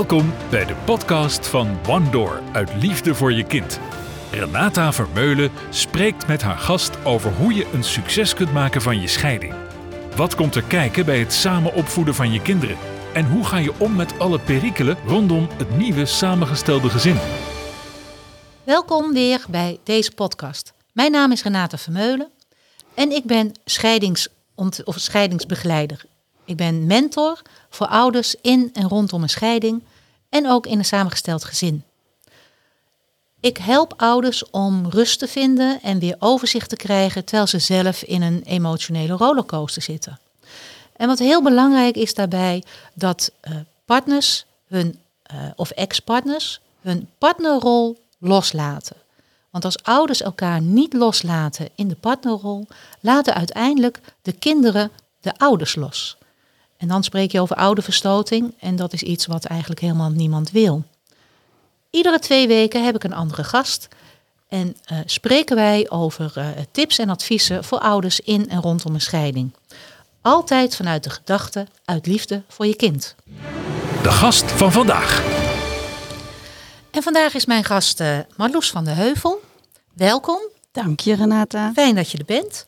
Welkom bij de podcast van One Door uit Liefde voor je kind. Renata Vermeulen spreekt met haar gast over hoe je een succes kunt maken van je scheiding. Wat komt er kijken bij het samen opvoeden van je kinderen? En hoe ga je om met alle perikelen rondom het nieuwe samengestelde gezin? Welkom weer bij deze podcast. Mijn naam is Renata Vermeulen en ik ben scheidings of scheidingsbegeleider. Ik ben mentor voor ouders in en rondom een scheiding en ook in een samengesteld gezin. Ik help ouders om rust te vinden en weer overzicht te krijgen terwijl ze zelf in een emotionele rollercoaster zitten. En wat heel belangrijk is daarbij, dat uh, partners hun, uh, of ex-partners hun partnerrol loslaten. Want als ouders elkaar niet loslaten in de partnerrol, laten uiteindelijk de kinderen de ouders los. En dan spreek je over ouderverstoting en dat is iets wat eigenlijk helemaal niemand wil. Iedere twee weken heb ik een andere gast en uh, spreken wij over uh, tips en adviezen voor ouders in en rondom een scheiding. Altijd vanuit de gedachte uit liefde voor je kind. De gast van vandaag. En vandaag is mijn gast uh, Marloes van de Heuvel. Welkom. Dank je Renata. Fijn dat je er bent.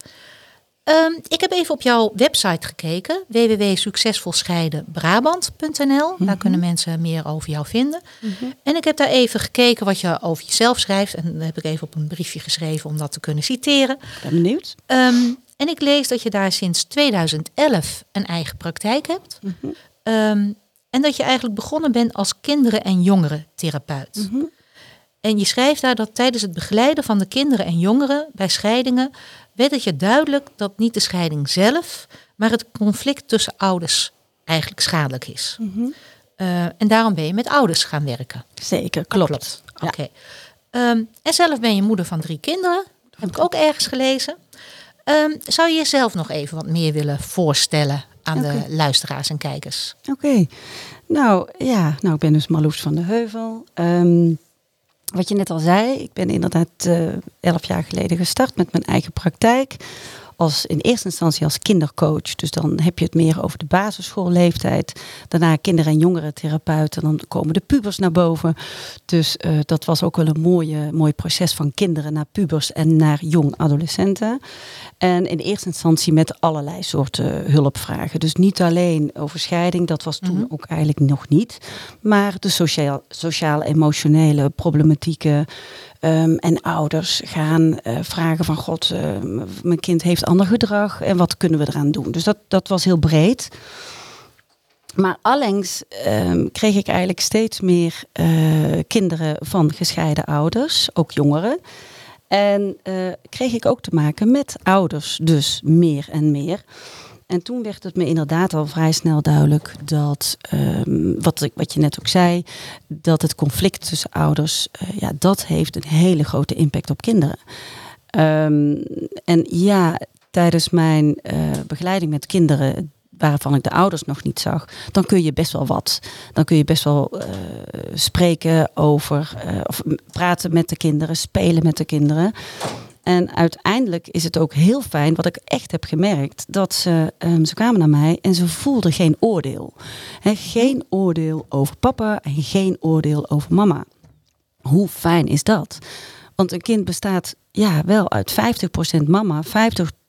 Um, ik heb even op jouw website gekeken, www.succesvolscheidenbrabant.nl. Mm -hmm. Daar kunnen mensen meer over jou vinden. Mm -hmm. En ik heb daar even gekeken wat je over jezelf schrijft. En dat heb ik even op een briefje geschreven om dat te kunnen citeren. Ben benieuwd. Um, en ik lees dat je daar sinds 2011 een eigen praktijk hebt. Mm -hmm. um, en dat je eigenlijk begonnen bent als kinderen- en jongerentherapeut. En je schrijft daar dat tijdens het begeleiden van de kinderen en jongeren bij scheidingen werd het je duidelijk dat niet de scheiding zelf, maar het conflict tussen ouders eigenlijk schadelijk is. Mm -hmm. uh, en daarom ben je met ouders gaan werken. Zeker, klopt. klopt. Oké. Okay. Um, en zelf ben je moeder van drie kinderen. Dat heb ik ook ergens gelezen. Um, zou je jezelf nog even wat meer willen voorstellen aan okay. de luisteraars en kijkers? Oké. Okay. Nou ja, nou, ik ben dus Marloes van de Heuvel. Um, wat je net al zei, ik ben inderdaad uh, elf jaar geleden gestart met mijn eigen praktijk. Als, in eerste instantie als kindercoach. Dus dan heb je het meer over de basisschoolleeftijd. Daarna kinder- en jongerentherapeut. En dan komen de pubers naar boven. Dus uh, dat was ook wel een mooie, mooi proces van kinderen naar pubers en naar jong adolescenten. En in eerste instantie met allerlei soorten hulpvragen. Dus niet alleen over scheiding, dat was toen mm -hmm. ook eigenlijk nog niet. Maar de sociaal, sociaal-emotionele problematieken. Um, en ouders gaan uh, vragen van God, uh, mijn kind heeft ander gedrag en wat kunnen we eraan doen? Dus dat, dat was heel breed. Maar allengs um, kreeg ik eigenlijk steeds meer uh, kinderen van gescheiden ouders, ook jongeren. En kreeg ik ook te maken met ouders, dus meer en meer. En toen werd het me inderdaad al vrij snel duidelijk dat, um, wat, wat je net ook zei, dat het conflict tussen ouders, uh, ja, dat heeft een hele grote impact op kinderen. Um, en ja, tijdens mijn uh, begeleiding met kinderen waarvan ik de ouders nog niet zag, dan kun je best wel wat. Dan kun je best wel uh, spreken over, of praten met de kinderen, spelen met de kinderen. En uiteindelijk is het ook heel fijn, wat ik echt heb gemerkt, dat ze, um, ze kwamen naar mij en ze voelden geen oordeel. He, geen oordeel over papa en geen oordeel over mama. Hoe fijn is dat? Want een kind bestaat ja, wel uit 50% mama, 50%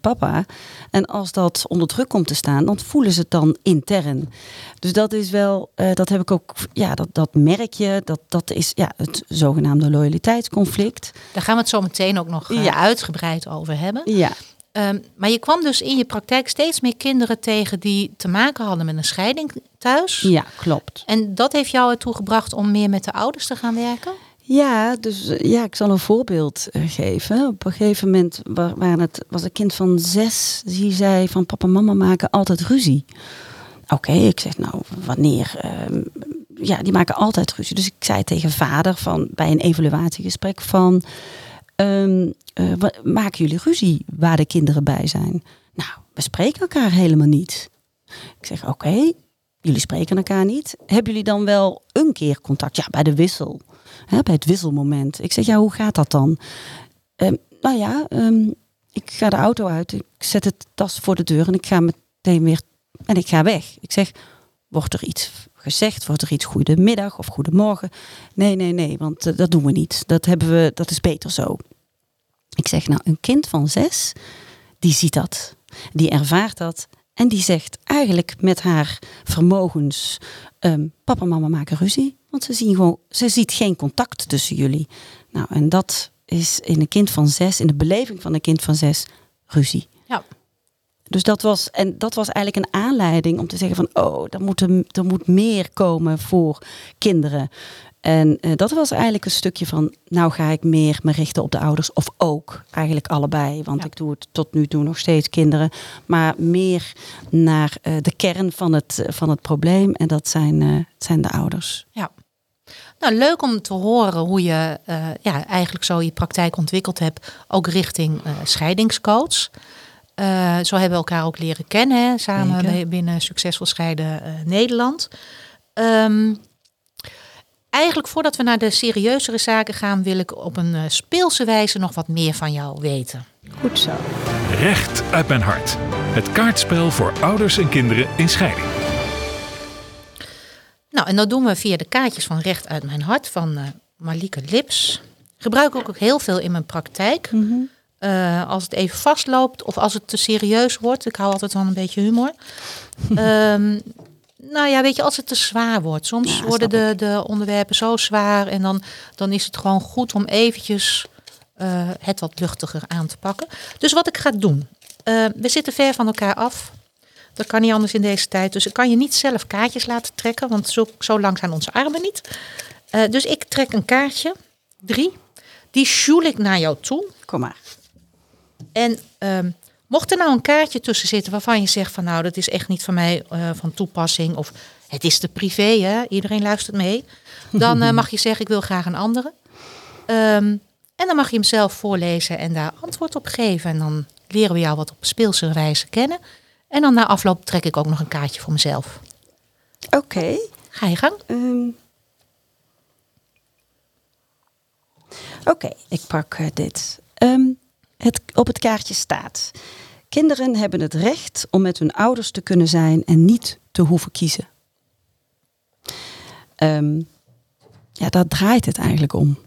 papa. En als dat onder druk komt te staan, dan voelen ze het dan intern. Dus dat is wel, uh, dat heb ik ook, ja, dat, dat merk je. Dat, dat is ja, het zogenaamde loyaliteitsconflict. Daar gaan we het zo meteen ook nog uh, ja. uitgebreid over hebben. Ja. Um, maar je kwam dus in je praktijk steeds meer kinderen tegen die te maken hadden met een scheiding thuis. Ja, klopt. En dat heeft jou ertoe gebracht om meer met de ouders te gaan werken? Ja, dus ja, ik zal een voorbeeld uh, geven. Op een gegeven moment het, was een kind van zes, die zei van papa en mama maken altijd ruzie. Oké, ik zeg nou, wanneer? Uh, ja, die maken altijd ruzie. Dus ik zei tegen vader van bij een evaluatiegesprek van, um, uh, maken jullie ruzie waar de kinderen bij zijn? Nou, we spreken elkaar helemaal niet. Ik zeg oké, jullie spreken elkaar niet. Hebben jullie dan wel een keer contact? Ja, bij de wissel. Hè, bij het wisselmoment. Ik zeg, ja, hoe gaat dat dan? Um, nou ja, um, ik ga de auto uit, ik zet het tas voor de deur en ik ga meteen weer en ik ga weg. Ik zeg, wordt er iets gezegd, wordt er iets goedemiddag of goedemorgen. Nee, nee, nee, want eh, dat doen we niet. Dat, hebben we, dat is beter zo. Ik zeg nou, een kind van zes, die ziet dat. Die ervaart dat. En die zegt eigenlijk met haar vermogens, ehm, papa mama maken ruzie. Want ze, zien gewoon, ze ziet geen contact tussen jullie. Nou, en dat is in een kind van zes, in de beleving van een kind van zes, ruzie. Ja. Dus dat was, en dat was eigenlijk een aanleiding om te zeggen van, oh, er moet, er, er moet meer komen voor kinderen. En eh, dat was eigenlijk een stukje van, nou ga ik meer me richten op de ouders. Of ook, eigenlijk allebei. Want Ja. ik doe het tot nu toe nog steeds kinderen. Maar meer naar eh, de kern van het, eh, van het probleem. En dat zijn, zijn de ouders. Ja. Nou, leuk om te horen hoe je eh, ja, eigenlijk zo je praktijk ontwikkeld hebt, ook richting eh, scheidingscoach. Eh, zo hebben we elkaar ook leren kennen, hè, samen bij- binnen Succesvol Scheiden eh, Nederland. Ehm, eigenlijk voordat we naar de serieuzere zaken gaan, wil ik op een speelse wijze nog wat meer van jou weten. Goed zo. Recht uit mijn hart. Het kaartspel voor ouders en kinderen in scheiding. Nou, en dat doen we via de kaartjes van Recht uit mijn hart van Malike Lips. Gebruik ik ook heel veel in mijn praktijk. Eh, als het even vastloopt of als het te serieus wordt. Ik hou altijd van een beetje humor. Ehm, nou ja, weet je, als het te zwaar wordt. Soms Ja, worden de, de onderwerpen zo zwaar. En dan, dan is het gewoon goed om eventjes eh, het wat luchtiger aan te pakken. Dus wat ik ga doen. we zitten ver van elkaar af. Dat kan niet anders in deze tijd. Dus ik kan je niet zelf kaartjes laten trekken. Want zo, zo lang zijn onze armen niet. Eh, dus ik trek een kaartje. Drie. Die sjoel ik naar jou toe. Kom maar. En ehm, mocht er nou een kaartje tussen zitten waarvan je zegt van nou dat is echt niet van mij eh, van toepassing of het is te privé, hè? iedereen luistert mee, dan eh, mag je zeggen ik wil graag een andere. Ehm, en dan mag je hem zelf voorlezen en daar antwoord op geven. En dan leren we jou wat op speelse wijze kennen. En dan na afloop trek ik ook nog een kaartje voor mezelf. Oké. Ga je gang? Ehm. Oké, ik pak eh, dit. Ehm, het, op het kaartje staat: Kinderen hebben het recht om met hun ouders te kunnen zijn en niet te hoeven kiezen. Ehm, ja, daar draait het eigenlijk om.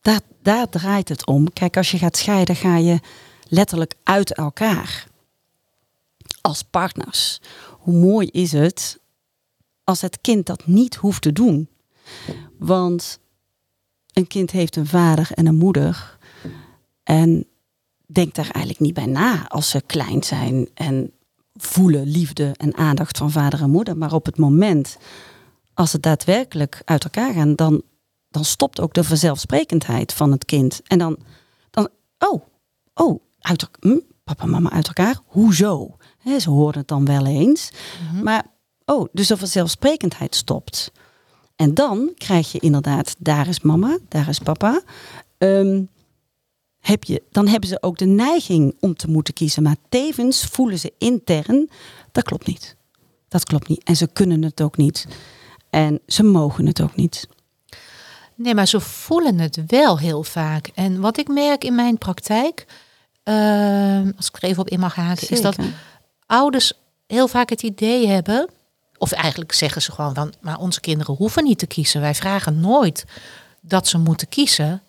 Daar, daar draait het om. Kijk, als je gaat scheiden, ga je letterlijk uit elkaar. Als partners. Hoe mooi is het als het kind dat niet hoeft te doen. Want een kind heeft een vader en een moeder. En denkt daar eigenlijk niet bij na als ze klein zijn en voelen liefde en aandacht van vader en moeder. Maar op het moment als ze daadwerkelijk uit elkaar gaan, dan, dan stopt ook de vanzelfsprekendheid van het kind. En dan, dan oh, oh, uit, hm, papa en mama uit elkaar? Hoezo? Ze horen het dan wel eens. Maar, oh, dus de vanzelfsprekendheid stopt. En dan krijg je inderdaad, daar is mama, daar is papa. Ehm, heb je, dan hebben ze ook de neiging om te moeten kiezen. Maar tevens voelen ze intern, dat klopt niet. Dat klopt niet. En ze kunnen het ook niet. En ze mogen het ook niet. Nee, maar ze voelen het wel heel vaak. En wat ik merk in mijn praktijk, ehm, als ik er even op in mag haken, is dat ouders heel vaak het idee hebben, of eigenlijk zeggen ze gewoon van, maar onze kinderen hoeven niet te kiezen. Wij vragen nooit dat ze moeten kiezen.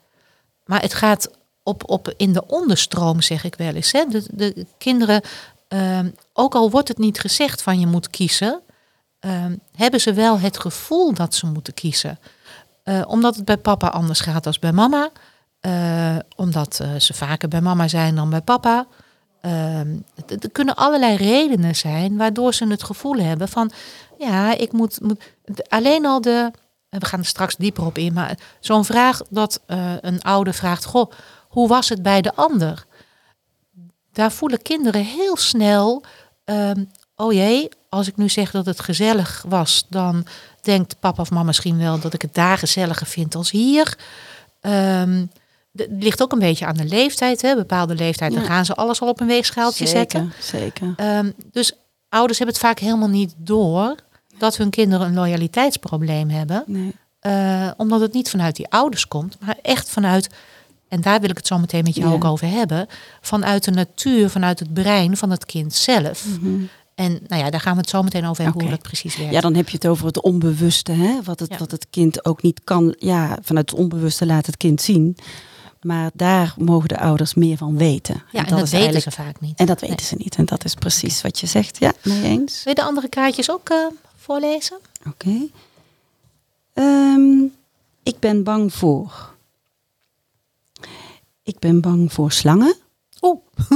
Maar het gaat op, op in de onderstroom, zeg ik wel eens. Hè. De, de kinderen, ehm, ook al wordt het niet gezegd van je moet kiezen, ehm, hebben ze wel het gevoel dat ze moeten kiezen. Eh, omdat het bij papa anders gaat dan bij mama. Eh, omdat eh, ze vaker bij mama zijn dan bij papa. Ehm, er kunnen allerlei redenen zijn waardoor ze het gevoel hebben van... ja, ik moet... moet alleen al de... en We gaan er straks dieper op in, maar zo'n vraag dat eh, een ouder vraagt... Goh, hoe was het bij de ander? Daar voelen kinderen heel snel... ehm, oh jee, als ik nu zeg dat het gezellig was... dan denkt papa of mama misschien wel dat ik het daar gezelliger vind als hier... Ehm, het ligt ook een beetje aan de leeftijd. Hè. Bepaalde leeftijd, dan gaan ze alles al op een weegschaaltje zetten. Zeker, zeker. Ehm, dus ouders hebben het vaak helemaal niet door dat hun kinderen een loyaliteitsprobleem hebben. Nee. Eh, omdat het niet vanuit die ouders komt, maar echt vanuit, en daar wil ik het zo meteen met jou Ja. ook over hebben, vanuit de natuur, vanuit het brein van het kind zelf. Mhm. En nou ja, daar gaan we het zo meteen over hebben hoe dat precies werkt. Ja, dan heb je het over het onbewuste, hè? Wat, het, Ja. wat het kind ook niet kan. Ja, vanuit het onbewuste laat het kind zien. Maar daar mogen de ouders meer van weten. Ja, en dat, weten ze vaak niet. En dat weten Nee. ze niet. En dat is precies wat je zegt. Ja, mee eens. Wil je de andere kaartjes ook eh, voorlezen? Oké. Ehm, ik ben bang voor. Ik ben bang voor slangen. Oeh.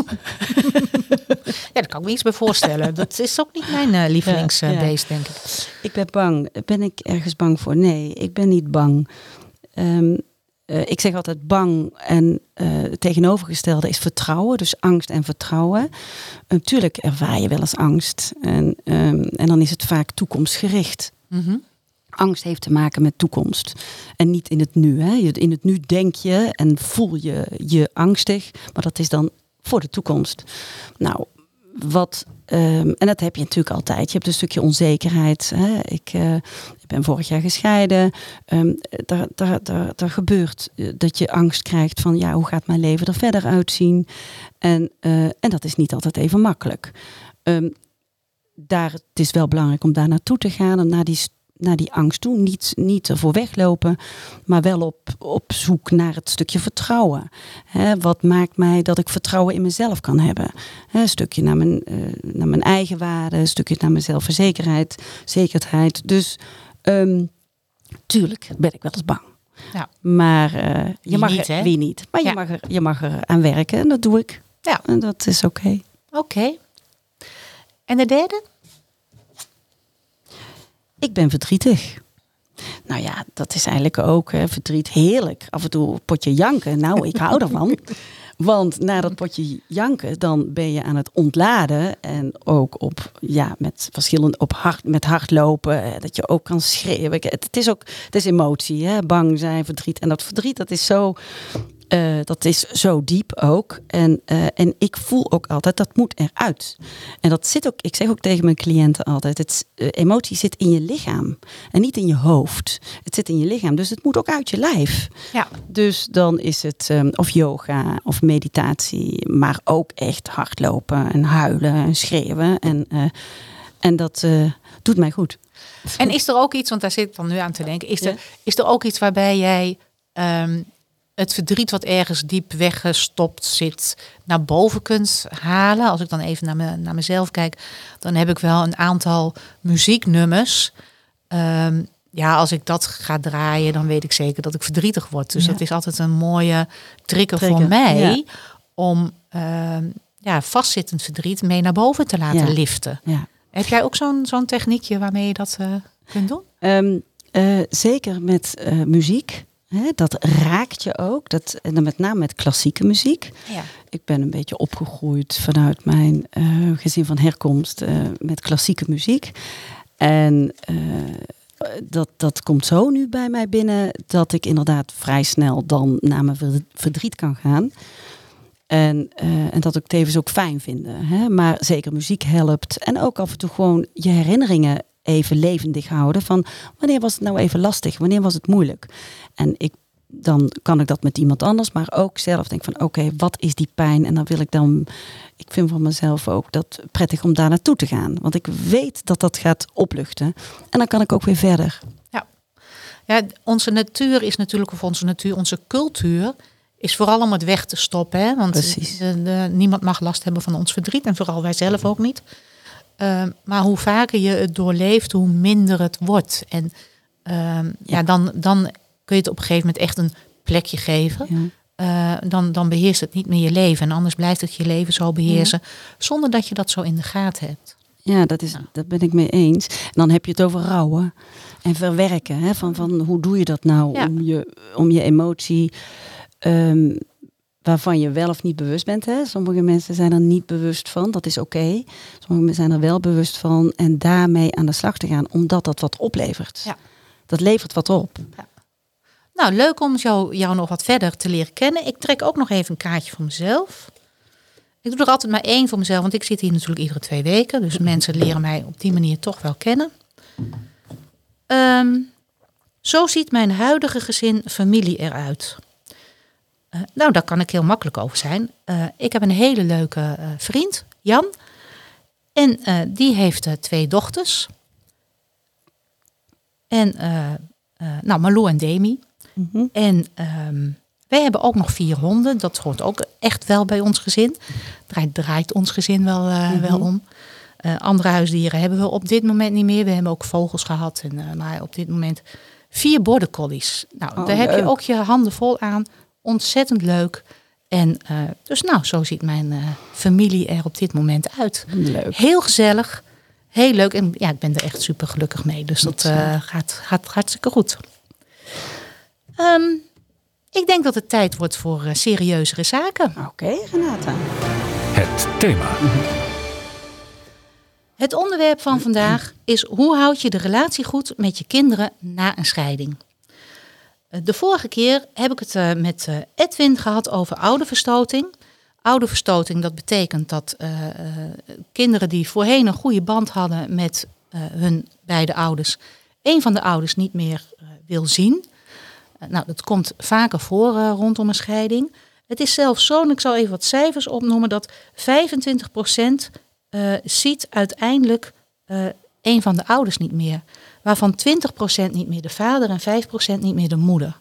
ja, daar kan ik me iets bij voorstellen. Dat is ook niet mijn eh, lievelingsbeest, Ja, ja. denk ik. Ik ben bang. Ben ik ergens bang voor? Nee, ik ben niet bang. Ehm, eh, ik zeg altijd bang en eh, het tegenovergestelde is vertrouwen. Dus angst en vertrouwen. Natuurlijk ervaar je wel eens angst. En, ehm, en dan is het vaak toekomstgericht. Mhm. Angst heeft te maken met toekomst. En niet in het nu. Hè. In het nu denk je en voel je je angstig. Maar dat is dan voor de toekomst. Nou, wat. Ehm, en dat heb je natuurlijk altijd. Je hebt een stukje onzekerheid. Hè. Ik, eh, ik ben vorig jaar gescheiden. Ehm, daar, daar, daar, gebeurt eh, dat je angst krijgt van ja, hoe gaat mijn leven er verder uitzien? En, eh, en dat is niet altijd even makkelijk. Ehm, daar, het is wel belangrijk om daar naartoe te gaan en naar die, naar die angst toe. Niet, niet ervoor weglopen, maar wel op, op zoek naar het stukje vertrouwen. Wat maakt mij dat ik vertrouwen in mezelf kan hebben? Een stukje naar mijn, eh, naar mijn eigen waarde, een stukje naar mijn zelfverzekerheid, zekerheid. Dus ehm, tuurlijk ben ik wel eens bang. Ja. Maar eh, je Wie mag niet, er, wie niet. Maar Ja. je, mag er, je mag er aan werken en dat doe ik. Ja. En dat is oké. Oké. En de derde? Ik ben verdrietig. Nou ja, dat is eigenlijk ook hè, verdriet heerlijk. Af en toe een potje janken. Nou, ik hou ervan. Want na dat potje janken, dan ben je aan het ontladen. En ook op, ja, met verschillende, op hard, met hardlopen. eh, Dat je ook kan schreeuwen. Het, het is ook, het is emotie, hè? bang zijn, verdriet. En dat verdriet, dat is zo, eh, dat is zo diep ook. En, eh, en ik voel ook altijd, dat moet eruit. En dat zit ook, ik zeg ook tegen mijn cliënten altijd, het, eh, emotie zit in je lichaam. En niet in je hoofd. Het zit in je lichaam, dus het moet ook uit je lijf. Ja. Dus dan is het ehm, of yoga of meditatie, maar ook echt hardlopen en huilen en schreeuwen. En, en dat doet mij goed. En is er ook iets, want daar zit ik dan nu aan te denken, is, Ja. er, is er ook iets waarbij jij ehm, het verdriet wat ergens diep weggestopt zit, naar boven kunt halen? Als ik dan even naar, me, naar mezelf kijk, dan heb ik wel een aantal muzieknummers. Ehm, ja, als ik dat ga draaien, dan weet ik zeker dat ik verdrietig word. Dus Ja. dat is altijd een mooie trigger, voor mij ja. om ehm, ja, vastzittend verdriet mee naar boven te laten Ja. liften. Heb jij ook zo'n zo'n techniekje waarmee je dat eh, kunt doen? Ehm, eh, zeker met eh, muziek. Hè, dat raakt je ook. Dat, en dan met name met klassieke muziek. Ja. Ik ben een beetje opgegroeid vanuit mijn eh, gezin van herkomst eh, met klassieke muziek. En eh, dat, dat komt zo nu bij mij binnen dat ik inderdaad vrij snel dan naar mijn ver- verdriet kan gaan. En, en dat ik tevens ook fijn vinden. Hè? Maar zeker muziek helpt. En ook af en toe gewoon je herinneringen even levendig houden. Van wanneer was het nou even lastig? Wanneer was het moeilijk? En ik, dan kan ik dat met iemand anders. Maar ook zelf denk van oké, wat is die pijn? En dan wil ik dan... Ik vind van mezelf ook dat prettig om daar naartoe te gaan. Want ik weet dat dat gaat opluchten. En dan kan ik ook weer verder. Ja, onze natuur is natuurlijk, of onze natuur, onze cultuur is vooral om het weg te stoppen. Hè? Want Precies. de- de- niemand mag last hebben van ons verdriet en vooral wij zelf ook niet. Ehm, maar hoe vaker je het doorleeft, hoe minder het wordt. En ehm, ja. Dan, dan kun je het op een gegeven moment echt een plekje geven. Ja. Eh, dan, dan beheerst het niet meer je leven. En anders blijft het je leven zo beheersen, zonder dat je dat zo in de gaten hebt. Ja, dat, is, dat ben ik mee eens. En dan heb je het over rouwen en verwerken. Hè? Van, van hoe doe je dat nou om, je, om je emotie, ehm, waarvan je wel of niet bewust bent. Hè? Sommige mensen zijn er niet bewust van, dat is oké. Sommige mensen zijn er wel bewust van en daarmee aan de slag te gaan, omdat dat wat oplevert. Ja. Dat levert wat op. Nou, leuk om jou, jou nog wat verder te leren kennen. Ik trek ook nog even een kaartje voor mezelf. Ik doe er altijd maar één voor mezelf, want ik zit hier natuurlijk iedere twee weken. Dus mensen leren mij op die manier toch wel kennen. Ehm, zo ziet mijn huidige gezin familie eruit. Eh, nou, daar kan ik heel makkelijk over zijn. Eh, ik heb een hele leuke eh, vriend, Jan. En die heeft twee dochters. En, nou, Malou en Demi. Mhm. En ehm, wij hebben ook nog vier honden. Dat hoort ook echt wel bij ons gezin. Draait, draait ons gezin wel, Mhm. wel om. Andere huisdieren hebben we op dit moment niet meer. We hebben ook vogels gehad. En, maar op dit moment vier border collies. Nou, Oh, daar heb je ook je handen vol aan. Ontzettend leuk. En eh, dus nou, zo ziet mijn eh, familie er op dit moment uit. Leuk. Heel gezellig. Heel leuk. En ja, ik ben er echt super gelukkig mee. Dus dat eh, gaat, gaat hartstikke goed. Ehm, ik denk dat het tijd wordt voor eh, serieuzere zaken. Oké, Renata. Het thema. Het onderwerp van vandaag is hoe houd je de relatie goed met je kinderen na een scheiding. Eh, De vorige keer heb ik het eh, met eh, Edwin gehad over ouderverstoting. Ouderverstoting, dat betekent dat eh, eh, kinderen die voorheen een goede band hadden met hun beide ouders, een van de ouders niet meer wil zien. Nou, dat komt vaker voor rondom een scheiding. Het is zelfs zo, en ik zal even wat cijfers opnoemen, dat 25% eh, ziet uiteindelijk een van de ouders niet meer. Waarvan 20% niet meer de vader en 5% niet meer de moeder.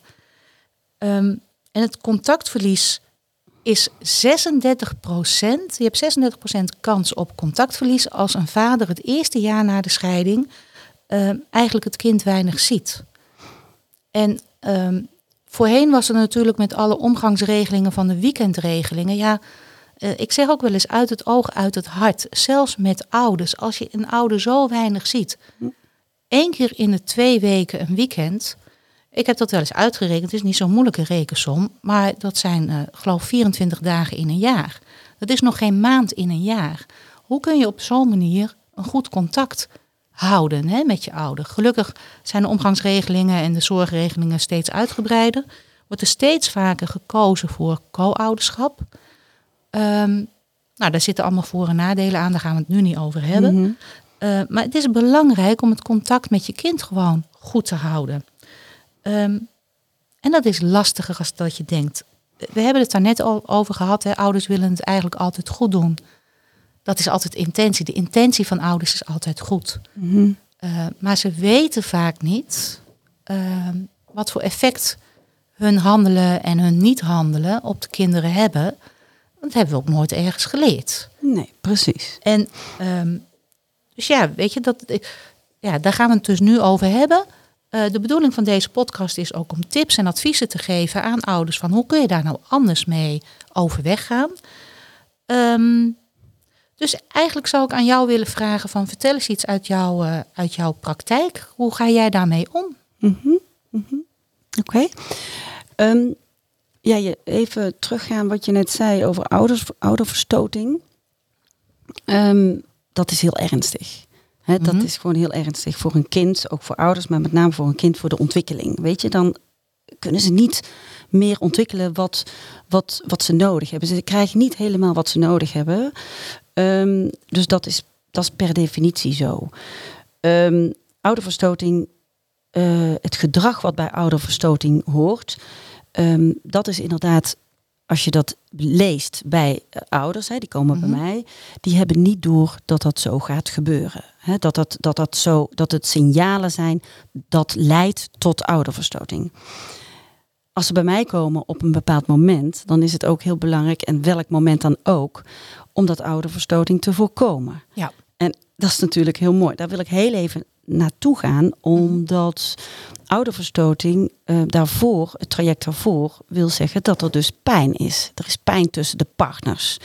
Ehm, en het contactverlies is 36% Je hebt 36% kans op contactverlies als een vader het eerste jaar na de scheiding ehm, eigenlijk het kind weinig ziet. En ehm, voorheen was er natuurlijk met alle omgangsregelingen van de weekendregelingen. Ja, eh, ik zeg ook wel eens uit het oog, uit het hart. Zelfs met ouders. Als je een ouder zo weinig ziet. Eén keer in de twee weken een weekend. Ik heb dat wel eens uitgerekend. Het is niet zo'n moeilijke rekensom. Maar dat zijn, eh geloof 24 dagen in een jaar. Dat is nog geen maand in een jaar. Hoe kun je op zo'n manier een goed contact houden hè, met je ouder? Gelukkig zijn de omgangsregelingen en de zorgregelingen steeds uitgebreider. Wordt er steeds vaker gekozen voor co-ouderschap. Ehm, nou, daar zitten allemaal voor- en nadelen aan. Daar gaan we het nu niet over hebben. Mhm. Uh, maar het is belangrijk om het contact met je kind gewoon goed te houden. Ehm, en dat is lastiger als dat je denkt. We hebben het daar net al over gehad. Hè? Ouders willen het eigenlijk altijd goed doen. Dat is altijd intentie. De intentie van ouders is altijd goed. Mhm. Uh, maar ze weten vaak niet uh, wat voor effect hun handelen en hun niet handelen op de kinderen hebben. Dat hebben we ook nooit ergens geleerd. Nee, precies. En um, dus ja, weet je, dat, ja, daar gaan we het dus nu over hebben. Uh, de bedoeling van deze podcast is ook om tips en adviezen te geven aan ouders van hoe kun je daar nou anders mee overweg gaan. Um, dus eigenlijk zou ik aan jou willen vragen van vertel eens iets uit, jou, uh, uit jouw praktijk. Hoe ga jij daarmee om? Mm -hmm. mm -hmm. Oké. Um, ja, even teruggaan wat je net zei over ouders, ouderverstoting. Um, dat is heel ernstig. He, dat mm -hmm. is gewoon heel ernstig voor een kind, ook voor ouders, maar met name voor een kind voor de ontwikkeling. Weet je, dan kunnen ze niet meer ontwikkelen wat, wat, wat ze nodig hebben. Ze krijgen niet helemaal wat ze nodig hebben. Um, dus dat is, dat is per definitie zo. Um, ouderverstoting, uh, het gedrag wat bij ouderverstoting hoort, um, dat is inderdaad, als je dat leest bij uh, ouders, hè, die komen mm -hmm. bij mij, die hebben niet door dat dat zo gaat gebeuren. Hè, dat, dat, dat, dat, zo, dat het signalen zijn dat leidt tot ouderverstoting als ze bij mij komen op een bepaald moment, dan is het ook heel belangrijk, en welk moment dan ook, om dat ouderverstoting te voorkomen. Ja. En dat is natuurlijk heel mooi. Daar wil ik heel even naartoe gaan, omdat ouderverstoting uh, daarvoor, het traject daarvoor, wil zeggen dat er dus pijn is. Er is pijn tussen de partners.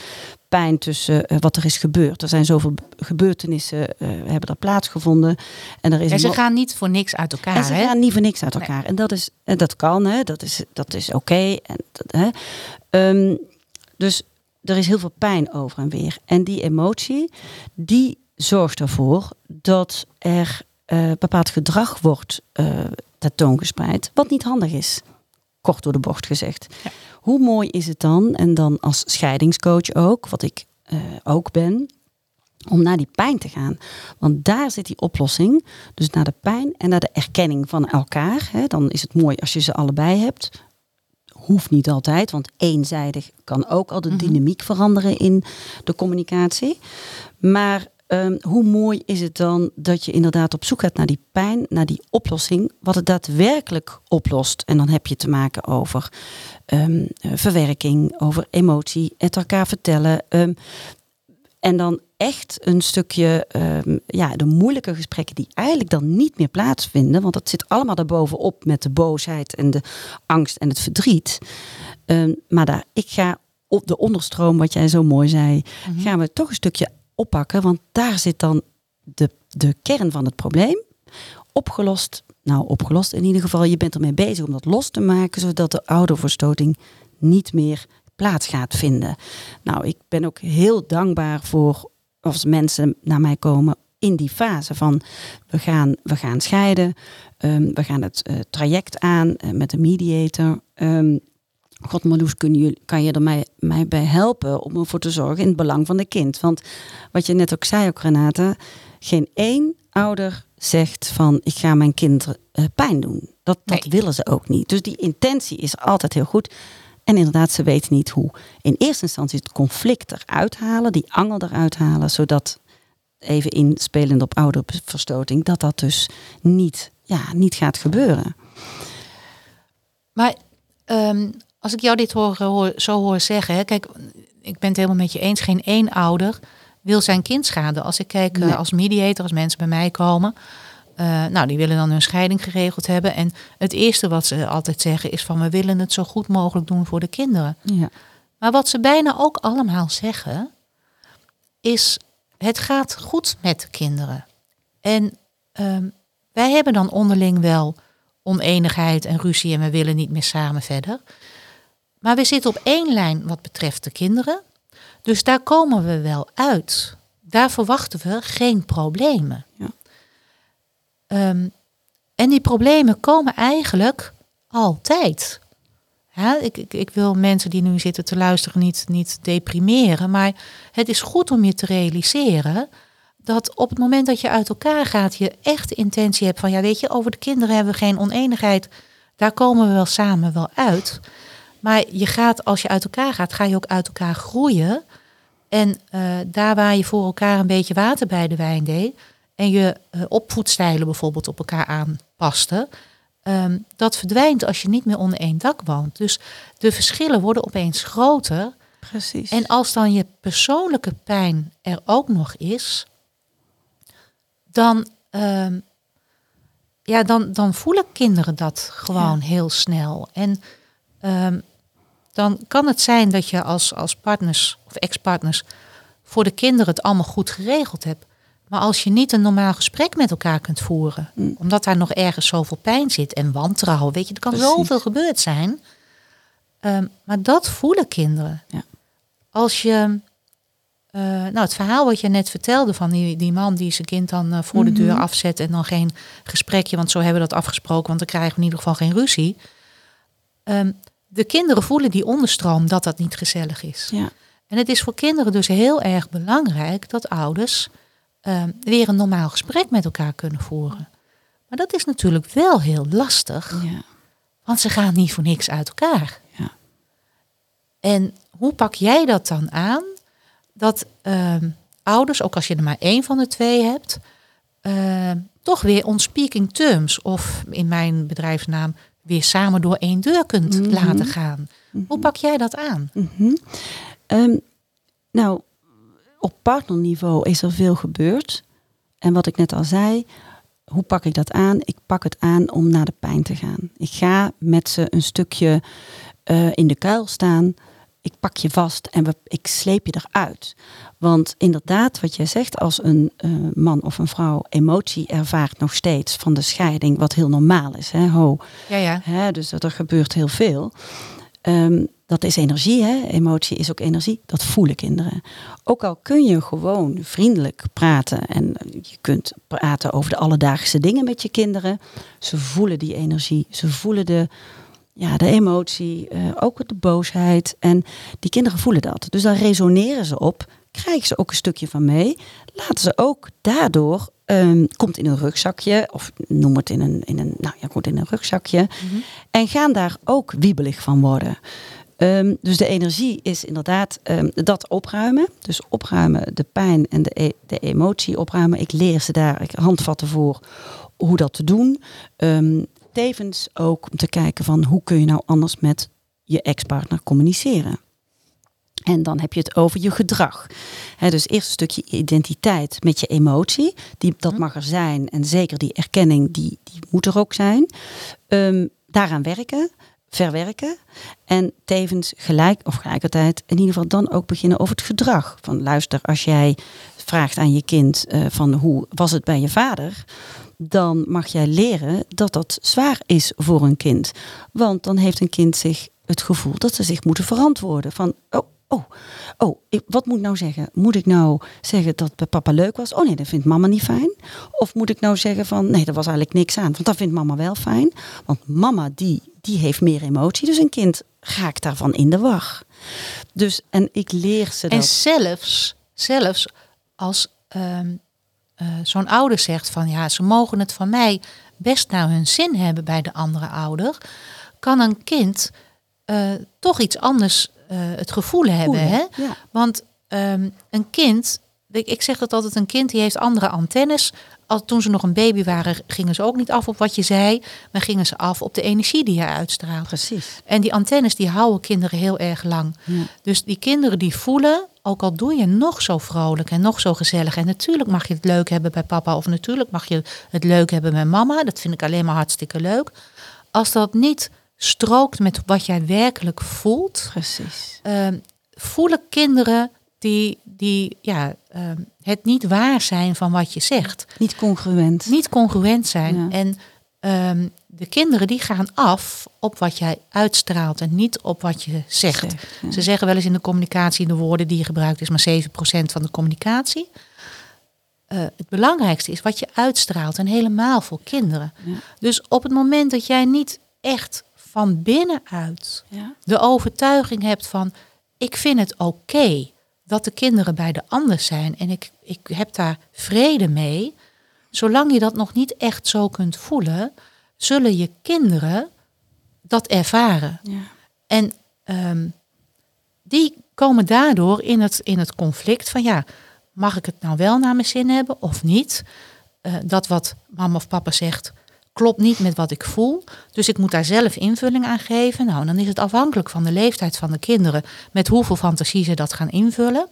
Pijn tussen uh, wat er is gebeurd. Er zijn zoveel gebeurtenissen uh, hebben er plaatsgevonden. En, er is en ze gaan niet voor niks uit elkaar. En ze hè? gaan niet voor niks uit elkaar. Nee. En dat, is, en dat kan, hè? dat is, dat is oké. Okay. Um, dus er is heel veel pijn over en weer. En die emotie, die zorgt ervoor dat er uh, bepaald gedrag wordt uh, tentoongespreid, wat niet handig is. Kort door de bocht gezegd. Ja. Hoe mooi is het dan, en dan als scheidingscoach ook, wat ik uh, ook ben, om naar die pijn te gaan. Want daar zit die oplossing. Dus naar de pijn en naar de erkenning van elkaar. Hè. Dan is het mooi als je ze allebei hebt. Hoeft niet altijd, want eenzijdig kan ook al de mm -hmm. dynamiek veranderen in de communicatie. Maar ehm, hoe mooi is het dan dat je inderdaad op zoek gaat naar die pijn, naar die oplossing, wat het daadwerkelijk oplost. En dan heb je te maken over ehm, eh, verwerking, over emotie, het elkaar vertellen. ehm, en dan echt een stukje, ja, de moeilijke gesprekken die eigenlijk dan niet meer plaatsvinden. Want dat zit allemaal daarbovenop met de boosheid en de angst en het verdriet. Maar daar, ik ga op de onderstroom, wat jij zo mooi zei, gaan we toch een stukje oppakken. Want daar zit dan de, de kern van het probleem. Opgelost, nou opgelost in ieder geval. Je bent ermee bezig om dat los te maken, zodat de ouderverstoting niet meer plaats gaat vinden. Nou, ik ben ook heel dankbaar voor als mensen naar mij komen in die fase van we gaan, we gaan scheiden, ehm, we gaan het eh, traject aan eh, met de mediator. Ehm, God Marloes, kun je, kan je er mij, mij bij helpen om ervoor te zorgen in het belang van de kind? Want wat je net ook zei, ook Renate, geen één ouder zegt van ik ga mijn kind eh, pijn doen. Dat, dat Nee. willen ze ook niet. Dus die intentie is altijd heel goed. En inderdaad, ze weten niet hoe. In eerste instantie het conflict eruit halen, die angel eruit halen, zodat even inspelend op ouderverstoting, dat dat dus niet, ja, niet gaat gebeuren. Maar ehm, als ik jou dit hoor, hoor, zo hoor zeggen, hè, kijk, ik ben het helemaal met je eens. Geen één ouder wil zijn kind schaden. Als ik kijk eh, als mediator, als mensen bij mij komen, eh, nou, die willen dan hun scheiding geregeld hebben. En het eerste wat ze altijd zeggen is van, we willen het zo goed mogelijk doen voor de kinderen. Ja. Maar wat ze bijna ook allemaal zeggen, is het gaat goed met de kinderen. En ehm, wij hebben dan onderling wel oneenigheid en ruzie en we willen niet meer samen verder. Maar we zitten op één lijn wat betreft de kinderen. Dus daar komen we wel uit. Daar verwachten we geen problemen. Ja. Ehm, en die problemen komen eigenlijk altijd. Ja, ik, ik, ik wil mensen die nu zitten te luisteren niet, niet deprimeren. Maar het is goed om je te realiseren dat op het moment dat je uit elkaar gaat, je echt de intentie hebt van, ja weet je, over de kinderen hebben we geen oneenigheid. Daar komen we wel samen wel uit. Maar je gaat, als je uit elkaar gaat, ga je ook uit elkaar groeien. En eh, daar waar je voor elkaar een beetje water bij de wijn deed. En je eh, opvoedstijlen bijvoorbeeld op elkaar aanpaste. ehm, dat verdwijnt als je niet meer onder één dak woont. Dus de verschillen worden opeens groter. Precies. En als dan je persoonlijke pijn er ook nog is, dan, ehm, ja, dan, dan voelen kinderen dat gewoon heel snel. En ehm, dan kan het zijn dat je als, als partners of ex-partners voor de kinderen het allemaal goed geregeld hebt. Maar als je niet een normaal gesprek met elkaar kunt voeren, Mm. omdat daar nog ergens zoveel pijn zit en wantrouwen, weet je, er kan Precies. zoveel gebeurd zijn. Ehm, maar dat voelen kinderen. Ja. Als je, eh, nou het verhaal wat je net vertelde van die, die man die zijn kind dan eh, voor de deur Mhm. afzet en dan geen gesprekje, want zo hebben we dat afgesproken, want dan krijgen we in ieder geval geen ruzie. Ehm, de kinderen voelen die onderstroom dat dat niet gezellig is. ja. En het is voor kinderen dus heel erg belangrijk dat ouders ehm, weer een normaal gesprek met elkaar kunnen voeren. Maar dat is natuurlijk wel heel lastig, Ja. want ze gaan niet voor niks uit elkaar. Ja. En hoe pak jij dat dan aan? Dat ehm, ouders, ook als je er maar één van de twee hebt, ehm, toch weer on speaking terms, of in mijn bedrijfsnaam, weer samen door één deur kunt Mhm. laten gaan. Hoe pak jij dat aan? Mhm. Ehm, nou, op partnerniveau is er veel gebeurd. En wat ik net al zei, hoe pak ik dat aan? Ik pak het aan om naar de pijn te gaan. Ik ga met ze een stukje eh, in de kuil staan. Ik pak je vast en we, ik sleep je eruit. Want inderdaad, wat jij zegt, als een eh, man of een vrouw emotie ervaart nog steeds van de scheiding, wat heel normaal is. Hè? Ho, Ja, ja. Hè, dus dat er gebeurt heel veel. Ehm, dat is energie, hè? emotie is ook energie. Dat voelen kinderen. Ook al kun je gewoon vriendelijk praten en je kunt praten over de alledaagse dingen met je kinderen. Ze voelen die energie, ze voelen de, ja, de emotie, eh, ook de boosheid. En die kinderen voelen dat. Dus daar resoneren ze op, krijgen ze ook een stukje van mee. Laten ze ook daardoor, ehm, komt in een rugzakje, of noem het in een, in een, nou ja, goed, in een rugzakje. En gaan daar ook wiebelig van worden. Ehm, dus de energie is inderdaad ehm, dat opruimen. Dus opruimen, de pijn en de, e- de emotie opruimen. Ik leer ze daar ik handvatten voor hoe dat te doen. Tevens ook om te kijken van hoe kun je nou anders met je ex-partner communiceren. En dan heb je het over je gedrag. Dus eerst een stukje identiteit met je emotie. Die, dat mag er zijn. En zeker die erkenning, die, die moet er ook zijn. Ehm, daaraan werken, verwerken. En tevens gelijk of gelijkertijd in ieder geval dan ook beginnen over het gedrag. Van luister, als jij vraagt aan je kind eh, van hoe was het bij je vader? Dan mag jij leren dat dat zwaar is voor een kind. Want dan heeft een kind zich het gevoel dat ze zich moeten verantwoorden. Van, oh, oh, oh, ik, wat moet ik nou zeggen? Moet ik nou zeggen dat het bij papa leuk was? Oh nee, dat vindt mama niet fijn. Of moet ik nou zeggen van, nee, dat was eigenlijk niks aan. Want dat vindt mama wel fijn. Want mama, die, die heeft meer emotie. Dus een kind raakt daarvan in de war. Dus, en ik leer ze En dat. zelfs, zelfs als ehm, eh, zo'n ouder zegt van ja, ze mogen het van mij best naar hun zin hebben bij de andere ouder, kan een kind eh, toch iets anders eh, het gevoel hebben. Hè? Ja. Want ehm, een kind, ik, ik zeg dat altijd, een kind die heeft andere antennes. Al toen ze nog een baby waren, gingen ze ook niet af op wat je zei, maar gingen ze af op de energie die je uitstraalt. Precies. En die antennes die houden kinderen heel erg lang. Ja. Dus die kinderen die voelen, ook al doe je nog zo vrolijk en nog zo gezellig. En natuurlijk mag je het leuk hebben bij papa of natuurlijk mag je het leuk hebben met mama. Dat vind ik alleen maar hartstikke leuk. Als dat niet strookt met wat jij werkelijk voelt, Precies. ehm, voelen kinderen die, die ja, ehm, het niet waar zijn van wat je zegt. Niet congruent. Niet congruent zijn. Ja. En ehm, de kinderen die gaan af op wat jij uitstraalt en niet op wat je zegt. Zegt, ja. Ze zeggen wel eens in de communicatie, de woorden die je gebruikt is maar 7% van de communicatie. Eh, het belangrijkste is wat je uitstraalt en helemaal voor kinderen. Ja. Dus op het moment dat jij niet echt van binnenuit Ja. de overtuiging hebt van ik vind het oké dat de kinderen bij de ander zijn en ik, ik heb daar vrede mee. Zolang je dat nog niet echt zo kunt voelen, zullen je kinderen dat ervaren. Ja. En ehm, die komen daardoor in het, in het conflict van ja, mag ik het nou wel naar mijn zin hebben of niet? Eh, dat wat mama of papa zegt klopt niet met wat ik voel. Dus ik moet daar zelf invulling aan geven. Nou, dan is het afhankelijk van de leeftijd van de kinderen met hoeveel fantasie ze dat gaan invullen.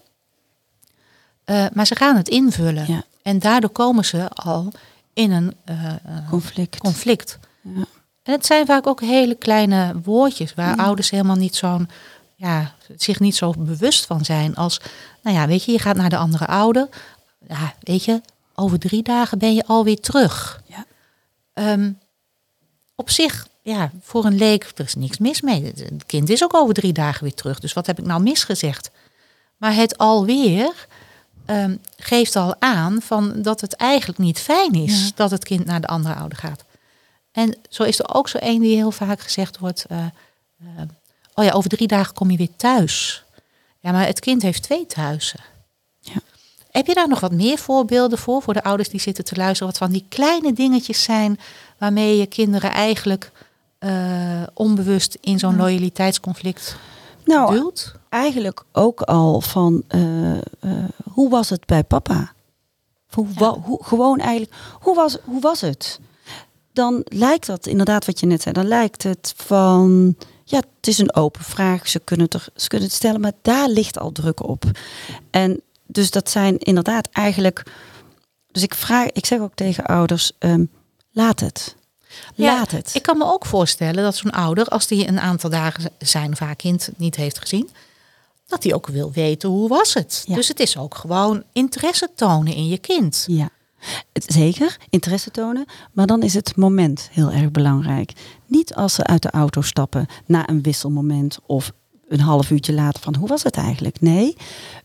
Eh, maar ze gaan het invullen. Ja. En daardoor komen ze al in een eh, eh, Conflict. conflict. Ja. En het zijn vaak ook hele kleine woordjes waar ouders helemaal niet zo'n, ja, zich niet zo bewust van zijn. Als, nou ja, weet je, je gaat naar de andere ouder. Ja, weet je, over drie dagen ben je alweer terug. Ja. Ehm, op zich, ja, voor een leek, er is niks mis mee. Het kind is ook over drie dagen weer terug. Dus wat heb ik nou misgezegd? Maar het alweer ehm, geeft al aan van dat het eigenlijk niet fijn is Ja. dat het kind naar de andere ouder gaat. En zo is er ook zo één die heel vaak gezegd wordt: eh, eh, Oh ja, over drie dagen kom je weer thuis. Ja, maar het kind heeft twee thuizen. Ja. Heb je daar nog wat meer voorbeelden voor, voor de ouders die zitten te luisteren? Wat van die kleine dingetjes zijn waarmee je kinderen eigenlijk eh, onbewust in zo'n loyaliteitsconflict Nou, duwt? eigenlijk ook al van eh, eh, hoe was het bij papa? Hoe, Ja. wa- hoe, gewoon eigenlijk, hoe was, hoe was het? Dan lijkt dat inderdaad wat je net zei, dan lijkt het van, ja, het is een open vraag, ze kunnen het, er, ze kunnen het stellen, maar daar ligt al druk op. En dus dat zijn inderdaad eigenlijk, dus ik vraag, ik zeg ook tegen ouders, ehm, laat het. Ja, Laat het. Ik kan me ook voorstellen dat zo'n ouder, als die een aantal dagen zijn haar kind niet heeft gezien, dat hij ook wil weten hoe was het. Ja. Dus het is ook gewoon interesse tonen in je kind. Ja, zeker, interesse tonen. Maar dan is het moment heel erg belangrijk. Niet als ze uit de auto stappen na een wisselmoment of een half uurtje later van hoe was het eigenlijk? Nee,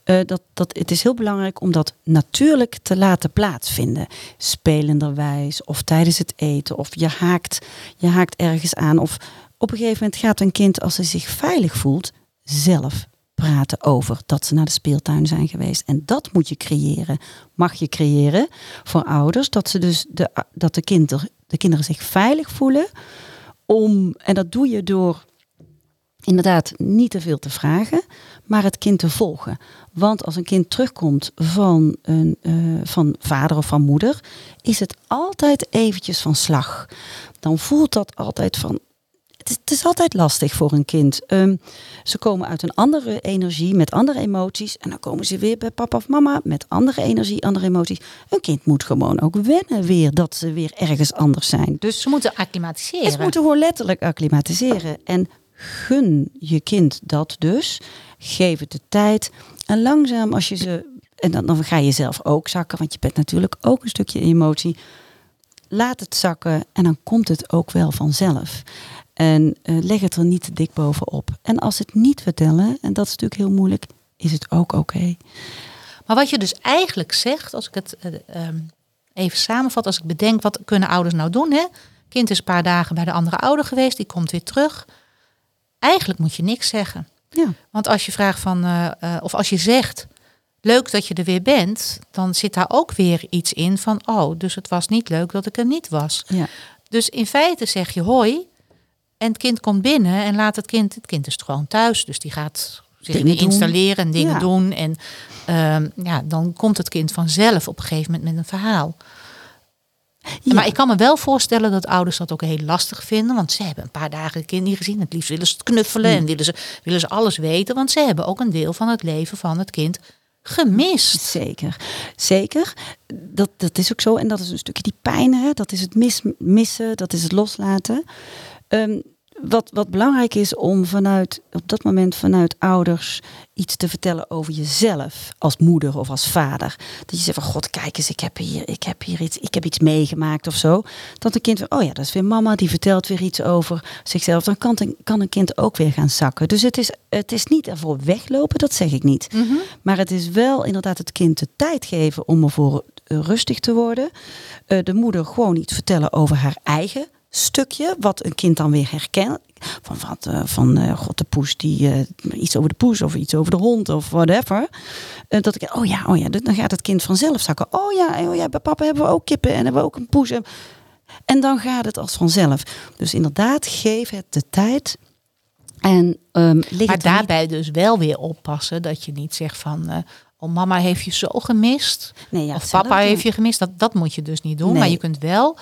eh, dat, dat, het is heel belangrijk om dat natuurlijk te laten plaatsvinden. Spelenderwijs of tijdens het eten of je haakt, je haakt ergens aan. Of op een gegeven moment gaat een kind als ze zich veilig voelt zelf praten over dat ze naar de speeltuin zijn geweest. En dat moet je creëren. Mag je creëren voor ouders. Dat, ze dus de, dat de, kinder, de kinderen zich veilig voelen. Om, en dat doe je door inderdaad niet te veel te vragen, maar het kind te volgen. Want als een kind terugkomt van, een, eh, van vader of van moeder, is het altijd eventjes van slag. Dan voelt dat altijd van. Het is, het is altijd lastig voor een kind. Ehm, ze komen uit een andere energie, met andere emoties. En dan komen ze weer bij papa of mama met andere energie, andere emoties. Een kind moet gewoon ook wennen weer dat ze weer ergens anders zijn. Dus Ze moeten acclimatiseren. ze moeten gewoon letterlijk acclimatiseren. En gun je kind dat dus. Geef het de tijd. En langzaam als je ze... En dan, dan ga je zelf ook zakken. Want je bent natuurlijk ook een stukje emotie. Laat het zakken. En dan komt het ook wel vanzelf. En eh, leg het er niet te dik bovenop. En als het niet vertellen, en dat is natuurlijk heel moeilijk, is het ook oké. Maar wat je dus eigenlijk zegt, als ik het eh, ehm, even samenvat, als ik bedenk, wat kunnen ouders nou doen? Hè? Kind is een paar dagen bij de andere ouder geweest, die komt weer terug. Eigenlijk moet je niks zeggen. Ja. Want als je vraagt van, eh, eh, of als je zegt, leuk dat je er weer bent, dan zit daar ook weer iets in van, oh, dus het was niet leuk dat ik er niet was. Ja. Dus in feite zeg je hoi en het kind komt binnen en laat het kind, het kind is gewoon thuis, dus die gaat zich Dingen installeren en dingen Ja. doen. En ehm, ja, dan komt het kind vanzelf op een gegeven moment met een verhaal. Ja. Maar ik kan me wel voorstellen dat ouders dat ook heel lastig vinden. Want ze hebben een paar dagen het kind niet gezien. Het liefst willen ze het knuffelen Hmm. en willen ze, willen ze alles weten. Want ze hebben ook een deel van het leven van het kind gemist. Zeker, zeker. Dat, dat is ook zo. En dat is een stukje die pijn, hè? dat is het mis, missen, dat is het loslaten. Ehm, wat, wat belangrijk is om vanuit, op dat moment vanuit ouders iets te vertellen over jezelf als moeder of als vader. Dat je zegt van god, kijk eens, ik heb hier, ik heb hier iets, ik heb iets meegemaakt of zo. Dat een kind, oh ja, dat is weer mama, die vertelt weer iets over zichzelf. Dan kan, een- kan een kind ook weer gaan zakken. Dus het is, het is niet ervoor weglopen, dat zeg ik niet. Maar het is wel inderdaad het kind de tijd geven om ervoor rustig te worden. Eh, de moeder gewoon iets vertellen over haar eigen stukje, wat een kind dan weer herkent. Van, wat, eh, van eh, god, de poes, die, eh, iets over de poes of iets over de hond of whatever. Dat ik, oh ja, oh ja, dan gaat het kind vanzelf zakken. Oh ja, oh ja, bij papa hebben we ook kippen en hebben we ook een poes. En, en dan gaat het als vanzelf. Dus inderdaad, geef het de tijd. En lig Maar niet- daarbij dus wel weer oppassen dat je niet zegt van... oh, mama heeft je zo gemist. Nee, ja, of papa heeft je gemist. Dat, dat moet je dus niet doen. Nee. Maar je kunt wel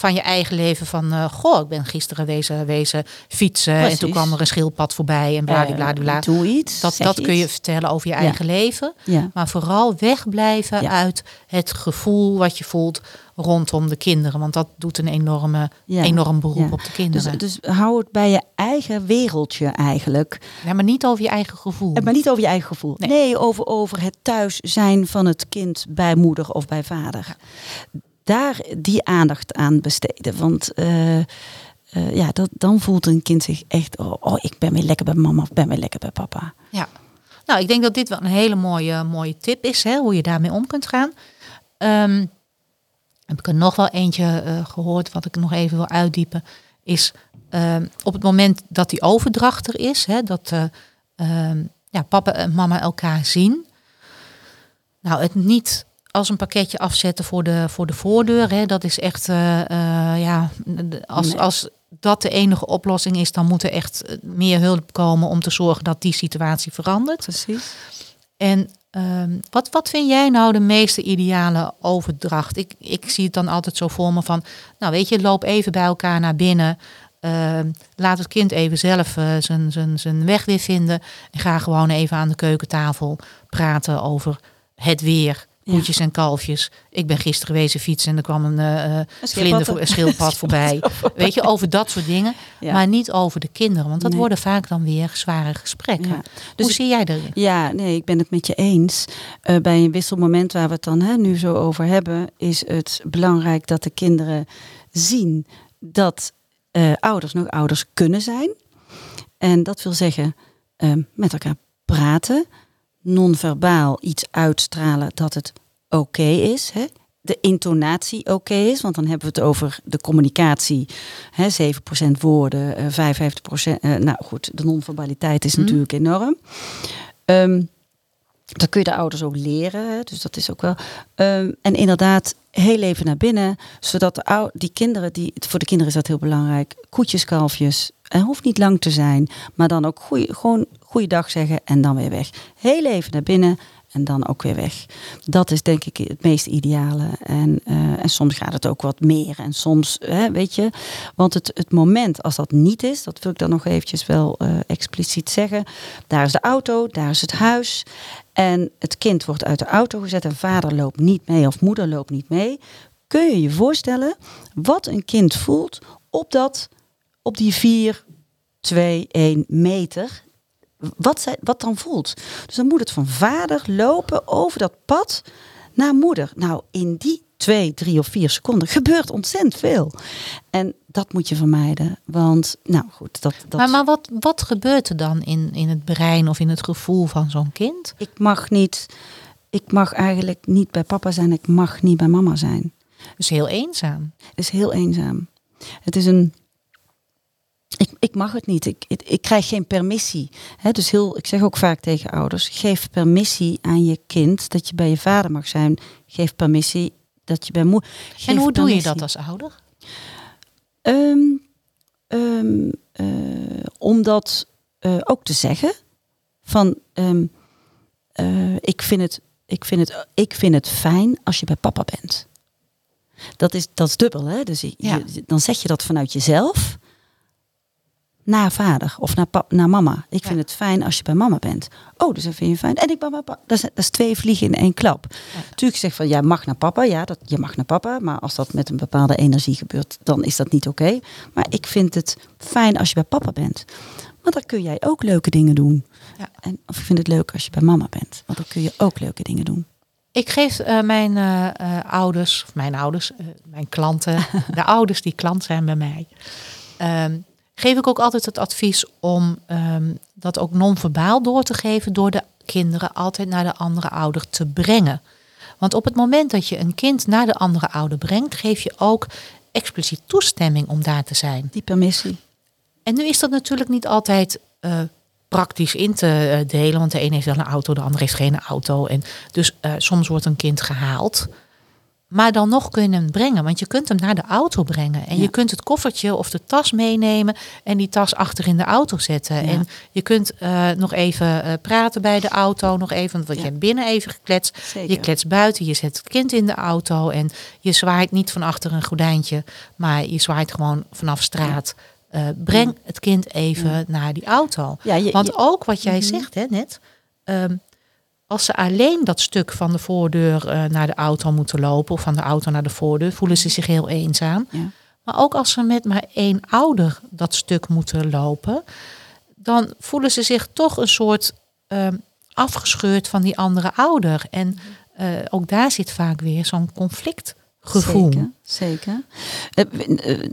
van je eigen leven van... eh, goh, ik ben gisteren wezen, wezen fietsen. En toen kwam er een schildpad voorbij en bladibladibla. Eh, doe iets. Dat, dat kun je vertellen over je Ja. eigen leven. Ja. Maar vooral wegblijven Ja. uit het gevoel wat je voelt rondom de kinderen. Want dat doet een enorme, enorm beroep op de kinderen. Dus, dus hou het bij je eigen wereldje eigenlijk. ja, maar niet over je eigen gevoel. En Maar niet over je eigen gevoel. Nee. Nee, over, over het thuis zijn van het kind bij moeder of bij vader. Daar die aandacht aan besteden. Want eh, eh, ja, dat, dan voelt een kind zich echt... Oh, oh, ik ben weer lekker bij mama of ben weer lekker bij papa. Ja. Nou, ik denk dat dit wel een hele mooie, mooie tip is, hè, hoe je daarmee om kunt gaan. Ehm, heb ik er nog wel eentje eh, gehoord, wat ik nog even wil uitdiepen, is ehm, op het moment dat die overdracht er is, hè, dat eh, ehm, ja, papa en mama elkaar zien. Nou, het niet als een pakketje afzetten voor de, voor de voordeur, hè, dat is echt, eh, eh, ja, als, als dat de enige oplossing is, dan moet er echt eh, meer hulp komen om te zorgen dat die situatie verandert. Precies. En ehm, wat, wat vind jij nou de meeste ideale overdracht? Ik, ik zie het dan altijd zo voor me van, nou weet je, loop even bij elkaar naar binnen. Ehm, laat het kind even zelf zijn, zijn, zijn weg weer vinden. En ga gewoon even aan de keukentafel praten over het weer. Ja. Koetjes en kalfjes. Ik ben gisteren wezen fietsen en er kwam een, eh, schildpad. vlinder voor, een schildpad voorbij. Weet je, over dat soort dingen. Ja. Maar niet over de kinderen. Want dat Nee. worden vaak dan weer zware gesprekken. Ja. Dus Hoe zie jij dat? Ja, nee, ik ben het met je eens. Eh, bij een wisselmoment waar we het dan hè, nu zo over hebben, is het belangrijk dat de kinderen zien dat ouders nog ouders kunnen zijn. En dat wil zeggen met elkaar praten, non-verbaal iets uitstralen dat het oké is. Hè? De intonatie oké is, want dan hebben we het over de communicatie. Hè, 7% woorden, eh 55%. eh, nou goed, de non-verbaliteit is Mhm. natuurlijk enorm. Ehm, dat kun je de ouders ook leren, hè, dus dat is ook wel. Ehm, en inderdaad, heel even naar binnen, zodat de ou- die kinderen, die, voor de kinderen is dat heel belangrijk, koetjes, kalfjes, Het hoeft niet lang te zijn, maar dan ook goeie, gewoon goeiedag zeggen en dan weer weg. Heel even naar binnen en dan ook weer weg. Dat is denk ik het meest ideale. En, eh, en soms gaat het ook wat meer. En soms, hè, weet je, want het, het moment als dat niet is, dat wil ik dan nog eventjes wel eh, expliciet zeggen. Daar is de auto, daar is het huis. En het kind wordt uit de auto gezet en vader loopt niet mee of moeder loopt niet mee. Kun je je voorstellen wat een kind voelt op, dat, op die 4, 2, 1 meter wat, zij, wat dan voelt. Dus dan moet het van vader lopen over dat pad naar moeder. Nou, in die twee, drie of vier seconden gebeurt ontzettend veel. En dat moet je vermijden. Want, nou goed, dat. dat... Maar, maar wat, wat gebeurt er dan in, in het brein of in het gevoel van zo'n kind? Ik mag niet. Ik mag eigenlijk niet bij papa zijn, ik mag niet bij mama zijn. Dus heel eenzaam. Het is heel eenzaam. Het is een ik, ik mag het niet. Ik, ik, ik krijg geen permissie. dus heel, ik zeg ook vaak tegen ouders: geef permissie aan je kind dat je bij je vader mag zijn. Geef permissie dat je bij moeder. En hoe doe je dat als ouder? Um, um, uh, om dat uh, ook te zeggen. Van um, uh, ik, vind het, ik, vind het, ik vind het fijn als je bij papa bent. Dat is, dat is dubbel, hè? Dus je, ja. dan zeg je dat vanuit jezelf naar vader of naar, naar mama. Ik vind het fijn als je bij mama bent. Oh, dus dat vind je fijn. En ik ben bij papa. Dat is, dat is twee vliegen in één klap. Ja. Tuurlijk zeg van, ja, mag naar papa. Ja, dat, je mag naar papa. Maar als dat met een bepaalde energie gebeurt, dan is dat niet oké. Maar ik vind het fijn als je bij papa bent. Want dan kun jij ook leuke dingen doen. Ja. En, of ik vind het leuk als je bij mama bent. Want dan kun je ook leuke dingen doen. Ik geef uh, mijn uh, uh, ouders, of mijn ouders, mijn klanten, de ouders die klant zijn bij mij. Um, geef ik ook altijd het advies om um, dat ook non-verbaal door te geven door de kinderen altijd naar de andere ouder te brengen. Want op het moment dat je een kind naar de andere ouder brengt, geef je ook expliciet toestemming om daar te zijn. Die permissie. En nu is dat natuurlijk niet altijd uh, praktisch in te uh, delen, want de een heeft wel een auto, de ander heeft geen auto. En dus uh, soms wordt een kind gehaald. Maar dan nog kun je hem brengen, want je kunt hem naar de auto brengen. En ja. je kunt het koffertje of de tas meenemen en die tas achter in de auto zetten. Ja. En je kunt uh, nog even uh, praten bij de auto, nog even, want ja. je hebt binnen even gekletst. Zeker. Je kletst buiten, je zet het kind in de auto en je zwaait niet van achter een gordijntje, maar je zwaait gewoon vanaf straat. Uh, breng het kind even naar die auto. Je, want ook wat jij -hmm. zegt hè, net, um, als ze alleen dat stuk van de voordeur uh, naar de auto moeten lopen, of van de auto naar de voordeur, voelen ze zich heel eenzaam. Ja. Maar ook als ze met maar één ouder dat stuk moeten lopen, dan voelen ze zich toch een soort uh, afgescheurd van die andere ouder. En uh, ook daar zit vaak weer zo'n conflictgevoel. Zeker, zeker.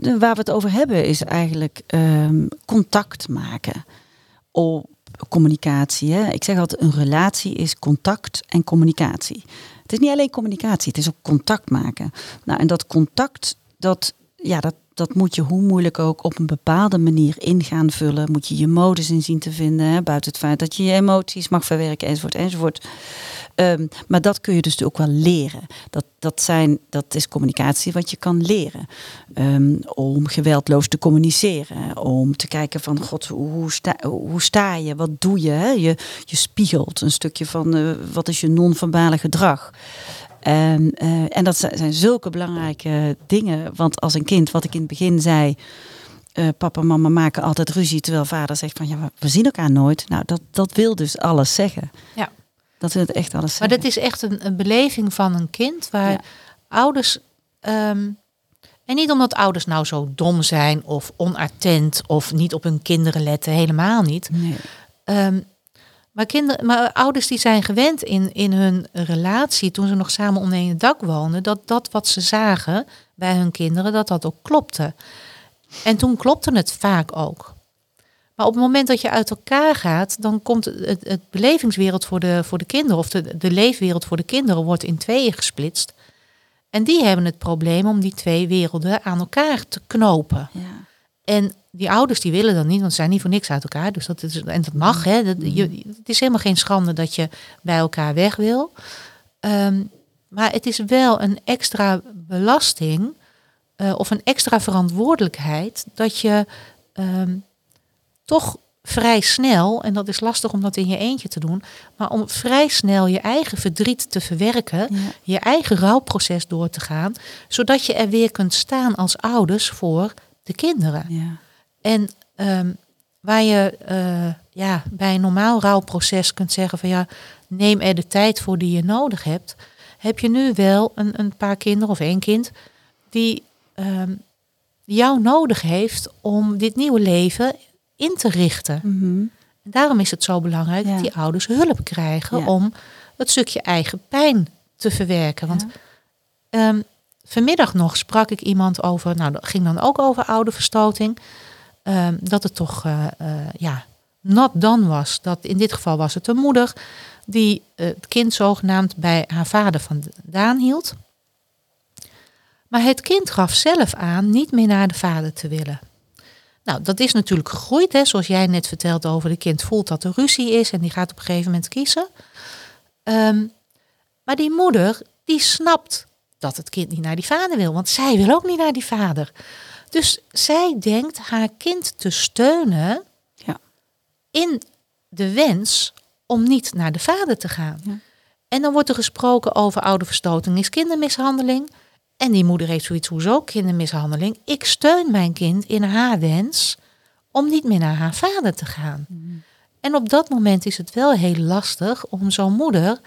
Uh, waar we het over hebben is eigenlijk ehm, contact maken. Op communicatie. Hè? Ik zeg altijd, een relatie is contact en communicatie. Het is niet alleen communicatie, het is ook contact maken. Nou, en dat contact, dat, ja, dat, dat moet je hoe moeilijk ook op een bepaalde manier in gaan vullen. Moet je je modus in zien te vinden. Hè? Buiten het feit dat je je emoties mag verwerken enzovoort enzovoort. Um, maar dat kun je dus ook wel leren. Dat, dat, zijn, dat is communicatie wat je kan leren. Um, om geweldloos te communiceren. Om te kijken van, god, hoe sta, hoe sta je? Wat doe je? Je, je spiegelt een stukje van, uh, wat is je non-verbale gedrag? En, uh, en dat zijn zulke belangrijke dingen. Want als een kind, wat ik in het begin zei... Uh, papa en mama maken altijd ruzie, terwijl vader zegt van ja, we zien elkaar nooit. Nou, dat, dat wil dus alles zeggen. Ja. Dat wil het echt alles zeggen. Maar dat is echt een, een beleving van een kind waar ja. ouders. Um, en niet omdat ouders nou zo dom zijn of onattent of niet op hun kinderen letten, helemaal niet. Nee. Um, maar, kinderen, maar ouders die zijn gewend in, in hun relatie, toen ze nog samen onder één dak woonden, dat dat wat ze zagen bij hun kinderen, dat dat ook klopte. En toen klopte het vaak ook. Maar op het moment dat je uit elkaar gaat, dan komt het, het belevingswereld voor de, voor de kinderen, of de, de leefwereld voor de kinderen, wordt in tweeën gesplitst. En die hebben het probleem om die twee werelden aan elkaar te knopen. Ja. En die ouders die willen dat niet, want ze zijn niet voor niks uit elkaar. Dus dat is, en dat mag. Hè. Dat, je, het is helemaal geen schande dat je bij elkaar weg wil. Um, maar het is wel een extra belasting uh, of een extra verantwoordelijkheid dat je um, toch vrij snel, en dat is lastig om dat in je eentje te doen, maar om vrij snel je eigen verdriet te verwerken, Ja. je eigen rouwproces door te gaan, zodat je er weer kunt staan als ouders voor de kinderen. Ja. En ehm, waar je eh, ja, bij een normaal rouwproces kunt zeggen van ja, neem er de tijd voor die je nodig hebt, heb je nu wel een, een paar kinderen of één kind die ehm, jou nodig heeft om dit nieuwe leven in te richten. Mhm. En daarom is het zo belangrijk Ja. dat die ouders hulp krijgen Ja. om het stukje eigen pijn te verwerken. Want ehm, vanmiddag nog sprak ik iemand over, nou dat ging dan ook over ouderverstoting, ehm, dat het toch eh, ja, not done was. Dat in dit geval was het een moeder die eh, het kind zogenaamd bij haar vader vandaan hield. Maar het kind gaf zelf aan niet meer naar de vader te willen. Nou, dat is natuurlijk gegroeid, hè, zoals jij net vertelt over de kind voelt dat er ruzie is en die gaat op een gegeven moment kiezen. Ehm, maar die moeder, die snapt dat het kind niet naar die vader wil, want zij wil ook niet naar die vader. Dus zij denkt haar kind te steunen Ja. in de wens om niet naar de vader te gaan. Ja. En dan wordt er gesproken over ouderverstoting is kindermishandeling. En die moeder heeft zoiets, hoezo kindermishandeling? Ik steun mijn kind in haar wens om niet meer naar haar vader te gaan. En op dat moment is het wel heel lastig om zo'n moeder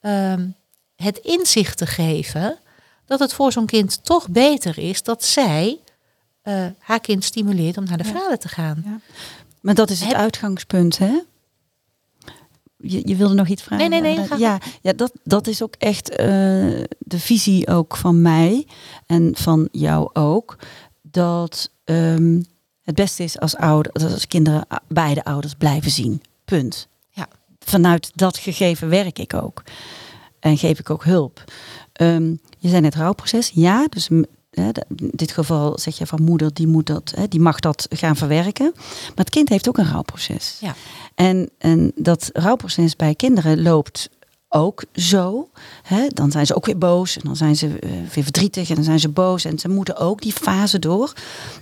ehm, het inzicht te geven dat het voor zo'n kind toch beter is dat zij eh, haar kind stimuleert om naar de Ja. vader te gaan. Maar dat is het Heb- uitgangspunt, hè? Je, je wilde nog iets vragen? Nee, nee, nee, ga Ja, ja dat, dat is ook echt eh, de visie ook van mij en van jou ook. Dat ehm, het beste is als, ouder, als kinderen beide ouders blijven zien. Punt. Ja. Vanuit dat gegeven werk ik ook. En geef ik ook hulp. Ehm, je zei net rouwproces. Ja, dus hè, in dit geval zeg je van moeder, die, moet dat, hè, die mag dat gaan verwerken. Maar het kind heeft ook een rouwproces. Ja. En, en dat rouwproces bij kinderen loopt ook zo. Hè? Dan zijn ze ook weer boos en dan zijn ze eh, weer verdrietig en dan zijn ze boos. En ze moeten ook die fase door.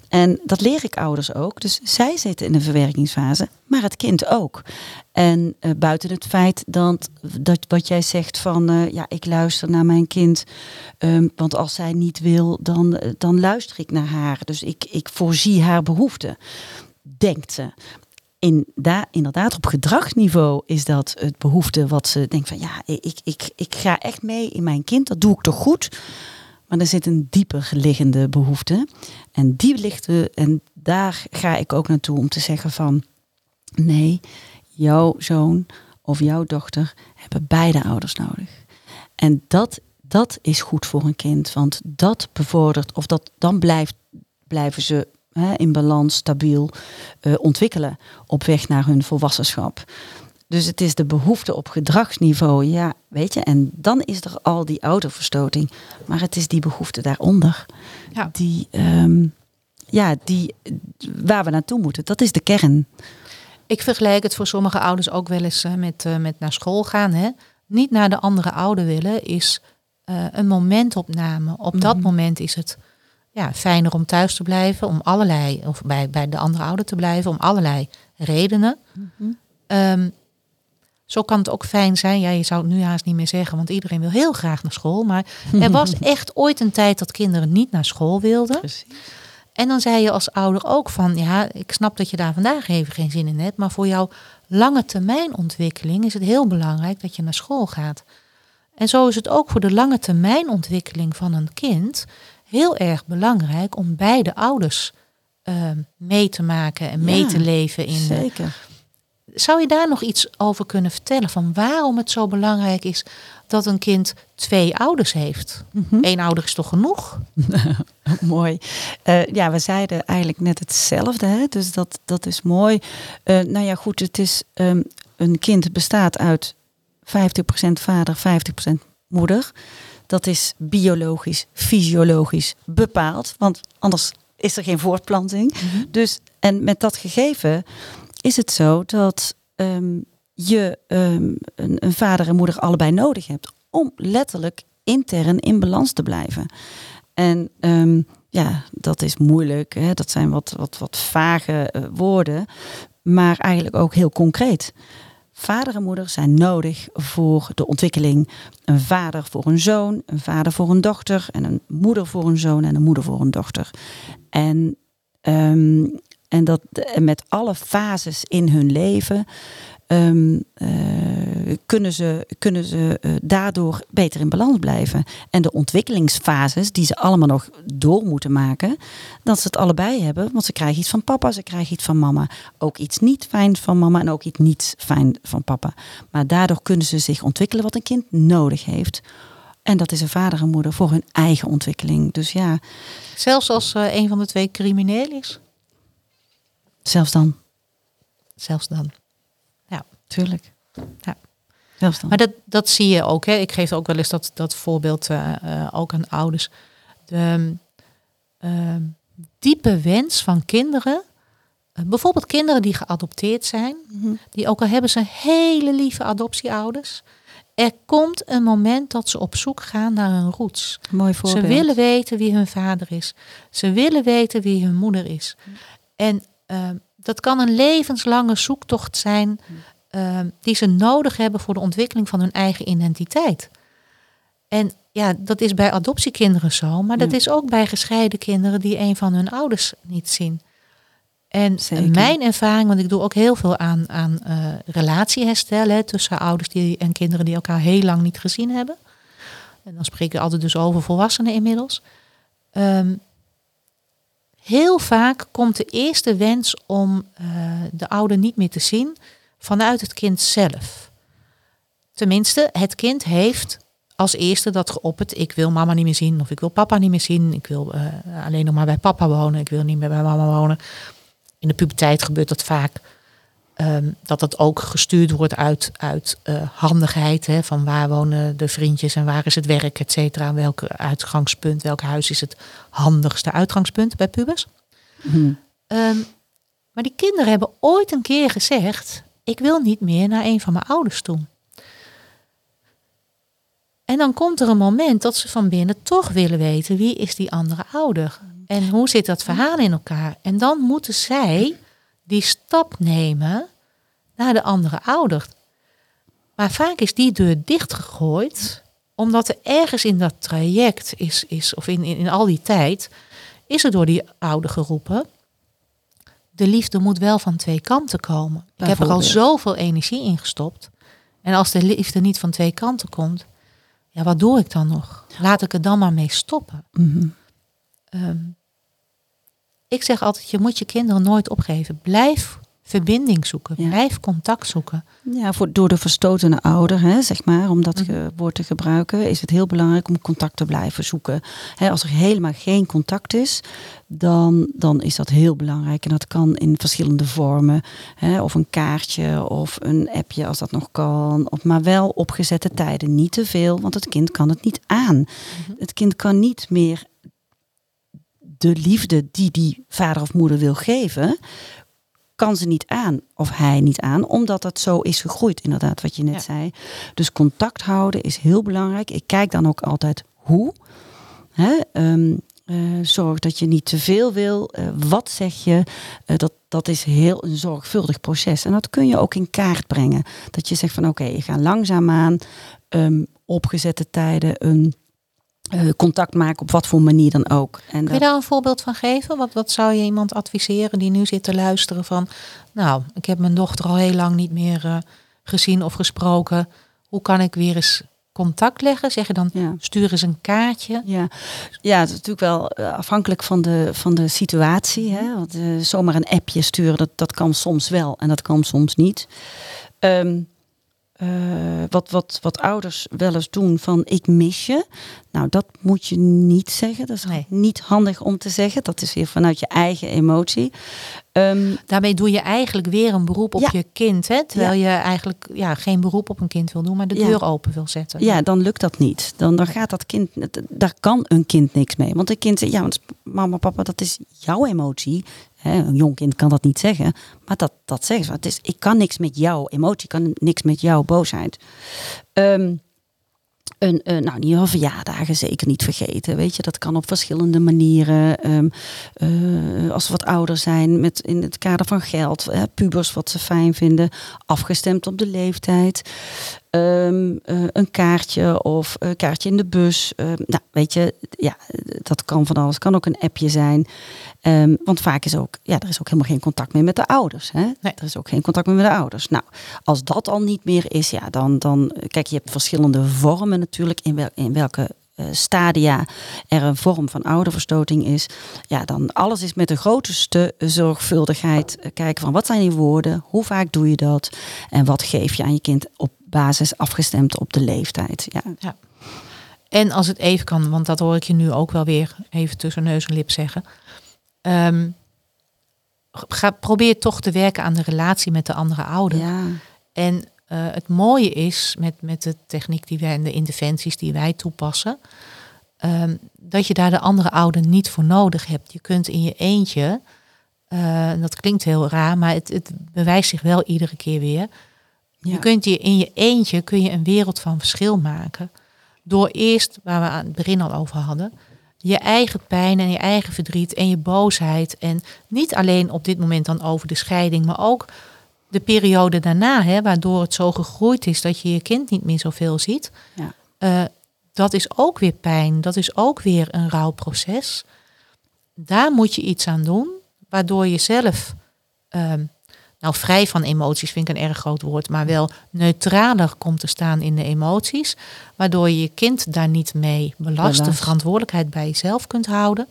En dat leer ik ouders ook. Dus zij zitten in een verwerkingsfase, maar het kind ook. En eh, buiten het feit dat, dat wat jij zegt van eh, ja, ik luister naar mijn kind. ehm, want als zij niet wil, dan, dan luister ik naar haar. Dus ik, ik voorzie haar behoeften. Denkt ze in, inderdaad, op gedragsniveau is dat het behoefte wat ze denkt van ja, ik, ik, ik ga echt mee in mijn kind, dat doe ik toch goed. Maar er zit een dieper liggende behoefte. En die ligt er, en daar ga ik ook naartoe om te zeggen van nee, jouw zoon of jouw dochter hebben beide ouders nodig. En dat, dat is goed voor een kind, want dat bevordert, of dat, dan blijft, blijven ze hè, in balans, stabiel eh, ontwikkelen op weg naar hun volwassenschap. Dus het is de behoefte op gedragsniveau, ja, weet je, en dan is er al die ouderverstoting. Maar het is die behoefte daaronder, Ja. die, ehm, ja, die, waar we naartoe moeten. Dat is de kern. Ik vergelijk het voor sommige ouders ook wel eens met, eh, met naar school gaan. Hè. Niet naar de andere ouder willen is eh, een momentopname. Op dat Mhm. moment is het ja, fijner om thuis te blijven, om allerlei, of bij, bij de andere ouder te blijven, om allerlei redenen. Ehm, zo kan het ook fijn zijn. Ja, je zou het nu haast niet meer zeggen, want iedereen wil heel graag naar school. Maar er was echt ooit een tijd dat kinderen niet naar school wilden. Precies. En dan zei je als ouder ook van, ja, ik snap dat je daar vandaag even geen zin in hebt, maar voor jouw lange termijn ontwikkeling is het heel belangrijk dat je naar school gaat. En zo is het ook voor de lange termijn ontwikkeling van een kind heel erg belangrijk om beide ouders ehm, mee te maken en mee Ja, te leven in. de- Zeker. Zou je daar nog iets over kunnen vertellen van waarom het zo belangrijk is dat een kind twee ouders heeft? Mhm. Eén ouder is toch genoeg? mooi. Eh, ja, we zeiden eigenlijk net hetzelfde, hè? dus dat, dat is mooi. Eh, nou ja, goed, het is ehm, een kind bestaat uit 50% vader, 50% moeder. Dat is biologisch, fysiologisch bepaald, want anders is er geen voortplanting. Dus, en met dat gegeven is het zo dat ehm, je ehm, een, een vader en moeder allebei nodig hebt om letterlijk intern in balans te blijven. En ehm, ja, dat is moeilijk. Hè? Dat zijn wat, wat, wat vage eh, woorden. maar eigenlijk ook heel concreet. Vader en moeder zijn nodig voor de ontwikkeling. Een vader voor een zoon, een vader voor een dochter en een moeder voor een zoon en een moeder voor een dochter. En, ehm, en dat met alle fases in hun leven Ehm, eh, kunnen ze, kunnen ze uh, daardoor beter in balans blijven. En de ontwikkelingsfases die ze allemaal nog door moeten maken, dat ze het allebei hebben. Want ze krijgen iets van papa, ze krijgen iets van mama. Ook iets niet fijn van mama en ook iets niet fijn van papa. Maar daardoor kunnen ze zich ontwikkelen wat een kind nodig heeft. En dat is een vader en moeder voor hun eigen ontwikkeling. Dus ja. Zelfs als uh, een van de twee crimineel is? Zelfs dan. Zelfs dan. Tuurlijk. Ja. Maar dat, dat zie je ook. Hè. Ik geef ook wel eens dat, dat voorbeeld uh, uh, ook aan ouders. De uh, diepe wens van kinderen. Eh, bijvoorbeeld kinderen die geadopteerd zijn. Mm -hmm. Die ook al hebben ze hele lieve adoptieouders. Er komt een moment dat ze op zoek gaan naar hun roots. Mooi voorbeeld. Ze willen weten wie hun vader is. Ze willen weten wie hun moeder is. En ehm, dat kan een levenslange zoektocht zijn uh, die ze nodig hebben voor de ontwikkeling van hun eigen identiteit. En ja, dat is bij adoptiekinderen zo, maar dat is ook bij gescheiden kinderen die een van hun ouders niet zien. En Zeker. mijn ervaring, want ik doe ook heel veel aan, aan uh, relatieherstel hè, tussen ouders die, en kinderen die elkaar heel lang niet gezien hebben. En dan spreek ik altijd dus over volwassenen inmiddels. Um, heel vaak komt de eerste wens om uh, de ouder niet meer te zien vanuit het kind zelf. Tenminste, het kind heeft als eerste dat geopperd, ik wil mama niet meer zien of ik wil papa niet meer zien. Ik wil uh, alleen nog maar bij papa wonen, ik wil niet meer bij mama wonen. In de puberteit gebeurt dat vaak. Um, dat dat ook gestuurd wordt uit, uit uh, handigheid. Hè, van waar wonen de vriendjes en waar is het werk, et cetera. Welk uitgangspunt, welk huis is het handigste uitgangspunt bij pubers. Hmm. Um, maar die kinderen hebben ooit een keer gezegd: ik wil niet meer naar een van mijn ouders toe. En dan komt er een moment dat ze van binnen toch willen weten wie is die andere ouder. En hoe zit dat verhaal in elkaar? En dan moeten zij die stap nemen naar de andere ouder. Maar vaak is die deur dichtgegooid, omdat er ergens in dat traject is, is of in, in, in al die tijd, is er door die ouder geroepen de liefde moet wel van twee kanten komen. Ik heb er al zoveel energie in gestopt. En als de liefde niet van twee kanten komt, ja, wat doe ik dan nog? Laat ik er dan maar mee stoppen. Mm um, ik zeg altijd, je moet je kinderen nooit opgeven. Blijf verbinding zoeken. Blijf contact zoeken. Ja, voor, door de verstotene ouder, hè, zeg maar, om dat mm woord te gebruiken, is het heel belangrijk om contact te blijven zoeken. Hè, als er helemaal geen contact is, dan, dan is dat heel belangrijk. En dat kan in verschillende vormen. Hè, of een kaartje of een appje als dat nog kan. Of, maar wel opgezette tijden. Niet te veel, want het kind kan het niet aan. Mhm. Het kind kan niet meer de liefde die die vader of moeder wil geven, kan ze niet aan of hij niet aan, omdat dat zo is gegroeid, inderdaad, wat je net zei. Dus contact houden is heel belangrijk. Ik kijk dan ook altijd hoe. Hè? Um, uh, zorg dat je niet te veel wil. Uh, wat zeg je? Uh, dat, dat is heel een zorgvuldig proces. En dat kun je ook in kaart brengen. Dat je zegt van oké, okay, je gaat langzaamaan um, opgezette tijden een uh, contact maken op wat voor manier dan ook. En Kun je daar een voorbeeld van geven? Wat, wat zou je iemand adviseren die nu zit te luisteren van... nou, ik heb mijn dochter al heel lang niet meer uh, gezien of gesproken. Hoe kan ik weer eens contact leggen? Zeg je dan, ja. stuur eens een kaartje? Ja, ja het is natuurlijk wel uh, afhankelijk van de, van de situatie. Hè? Want, zomaar een appje sturen, dat, dat kan soms wel en dat kan soms niet. Um, uh, wat, wat, wat ouders wel eens doen van ik mis je. Nou, dat moet je niet zeggen. Dat is nee. niet handig om te zeggen. Dat is weer vanuit je eigen emotie. Um, Daarmee doe je eigenlijk weer een beroep op ja. je kind. Hè? Terwijl ja. je eigenlijk ja, geen beroep op een kind wil doen, maar de deur open wil zetten. Ja, dan lukt dat niet. Dan, dan gaat dat kind, daar kan een kind niks mee. Want een kind zegt, ja, want mama, papa, dat is jouw emotie. Een jong kind kan dat niet zeggen, maar dat, dat zeggen ze. Het is, ik kan niks met jouw emotie, kan niks met jouw boosheid. Um, een, nou, in ieder geval verjaardagen zeker niet vergeten. Weet je, dat kan op verschillende manieren. Ehm, eh, als ze wat ouder zijn, met in het kader van geld, pubers wat ze fijn vinden, afgestemd op de leeftijd. Ehm, eh, een kaartje of een kaartje in de bus. Ehm, nou, weet je, ja, dat kan van alles. Kan ook een appje zijn. Um, want vaak is ook, ja, er is ook helemaal geen contact meer met de ouders. Hè? Nee. Er is ook geen contact meer met de ouders. Nou, als dat al niet meer is, ja, dan, dan kijk, je hebt verschillende vormen natuurlijk in, wel, in welke uh, stadia er een vorm van ouderverstoting is, ja, dan alles is met de grootste zorgvuldigheid kijken van wat zijn die woorden, hoe vaak doe je dat en wat geef je aan je kind op basis afgestemd op de leeftijd. Ja. ja. En als het even kan, want dat hoor ik je nu ook wel weer even tussen neus en lip zeggen. Um, ga, probeer toch te werken aan de relatie met de andere ouder. Ja. En uh, het mooie is met, met de techniek die wij en de interventies die wij toepassen, um, dat je daar de andere ouder niet voor nodig hebt. Je kunt in je eentje, uh, dat klinkt heel raar, maar het, het bewijst zich wel iedere keer weer. Je kunt je in je eentje kun je een wereld van verschil maken. Door eerst, waar we aan het begin al over hadden, je eigen pijn en je eigen verdriet en je boosheid. En niet alleen op dit moment dan over de scheiding, maar ook de periode daarna, hè, waardoor het zo gegroeid is dat je je kind niet meer zoveel ziet. Ja. Uh, dat is ook weer pijn, dat is ook weer een rouwproces. Daar moet je iets aan doen, waardoor je zelf uh, nou vrij van emoties vind ik een erg groot woord, maar wel neutraler komt te staan in de emoties, waardoor je je kind daar niet mee belast, de verantwoordelijkheid bij jezelf kunt houden.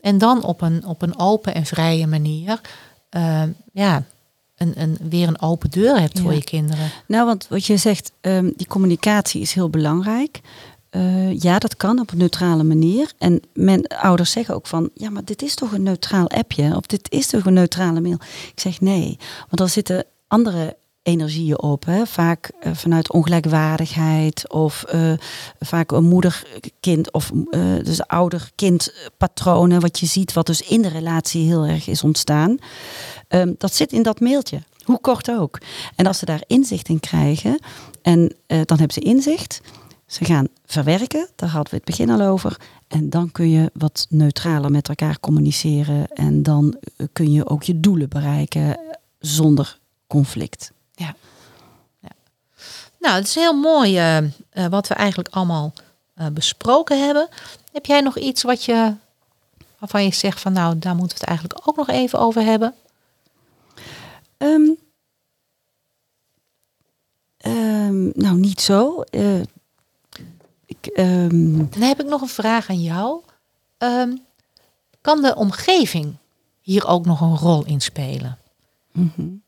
En dan op een, op een open en vrije manier uh, ja, een, een, weer een open deur hebt voor je kinderen. Nou, want wat je zegt, um, die communicatie is heel belangrijk. Uh, ja, dat kan op een neutrale manier. En men, ouders zeggen ook van, ja, maar dit is toch een neutraal appje? Of dit is toch een neutrale mail? Ik zeg nee, want er zitten andere energieën op. Hè? Vaak uh, vanuit ongelijkwaardigheid of uh, vaak een moeder-kind of uh, dus ouder-kind patronen. Wat je ziet, wat dus in de relatie heel erg is ontstaan. Um, dat zit in dat mailtje. Hoe kort ook. En als ze daar inzicht in krijgen, en dan hebben ze inzicht. Ze gaan verwerken, daar hadden we het begin al over. En dan kun je wat neutraler met elkaar communiceren. En dan eh, kun je ook je doelen bereiken zonder conflict. Ja. ja. Nou, het is heel mooi uh, uh, wat we eigenlijk allemaal uh, besproken hebben. Heb jij nog iets wat je, waarvan je zegt van nou, daar moeten we het eigenlijk ook nog even over hebben? Um, um, nou, niet zo. Um... Dan heb ik nog een vraag aan jou. Um, kan de omgeving hier ook nog een rol in spelen? Mm -hmm.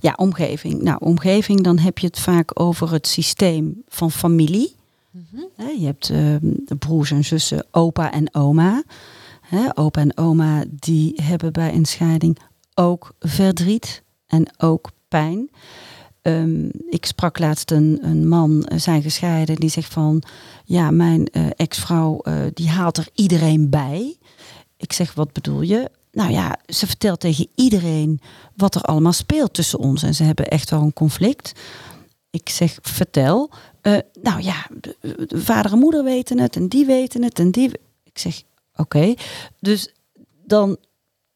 Ja, omgeving. Nou, omgeving, dan heb je het vaak over het systeem van familie. Mm -hmm. Je hebt uh, broers en zussen, opa en oma. He, opa en oma die hebben bij een scheiding ook verdriet en ook pijn. Um, ik sprak laatst een, een man, uh, zijn gescheiden, die zegt van, ja, mijn uh, ex-vrouw uh, die haalt er iedereen bij. Ik zeg, wat bedoel je? Nou ja, ze vertelt tegen iedereen wat er allemaal speelt tussen ons. En ze hebben echt wel een conflict. Ik zeg, vertel. nou ja, vader en moeder weten het en die weten het en die... Ik zeg, oké. Dus dan,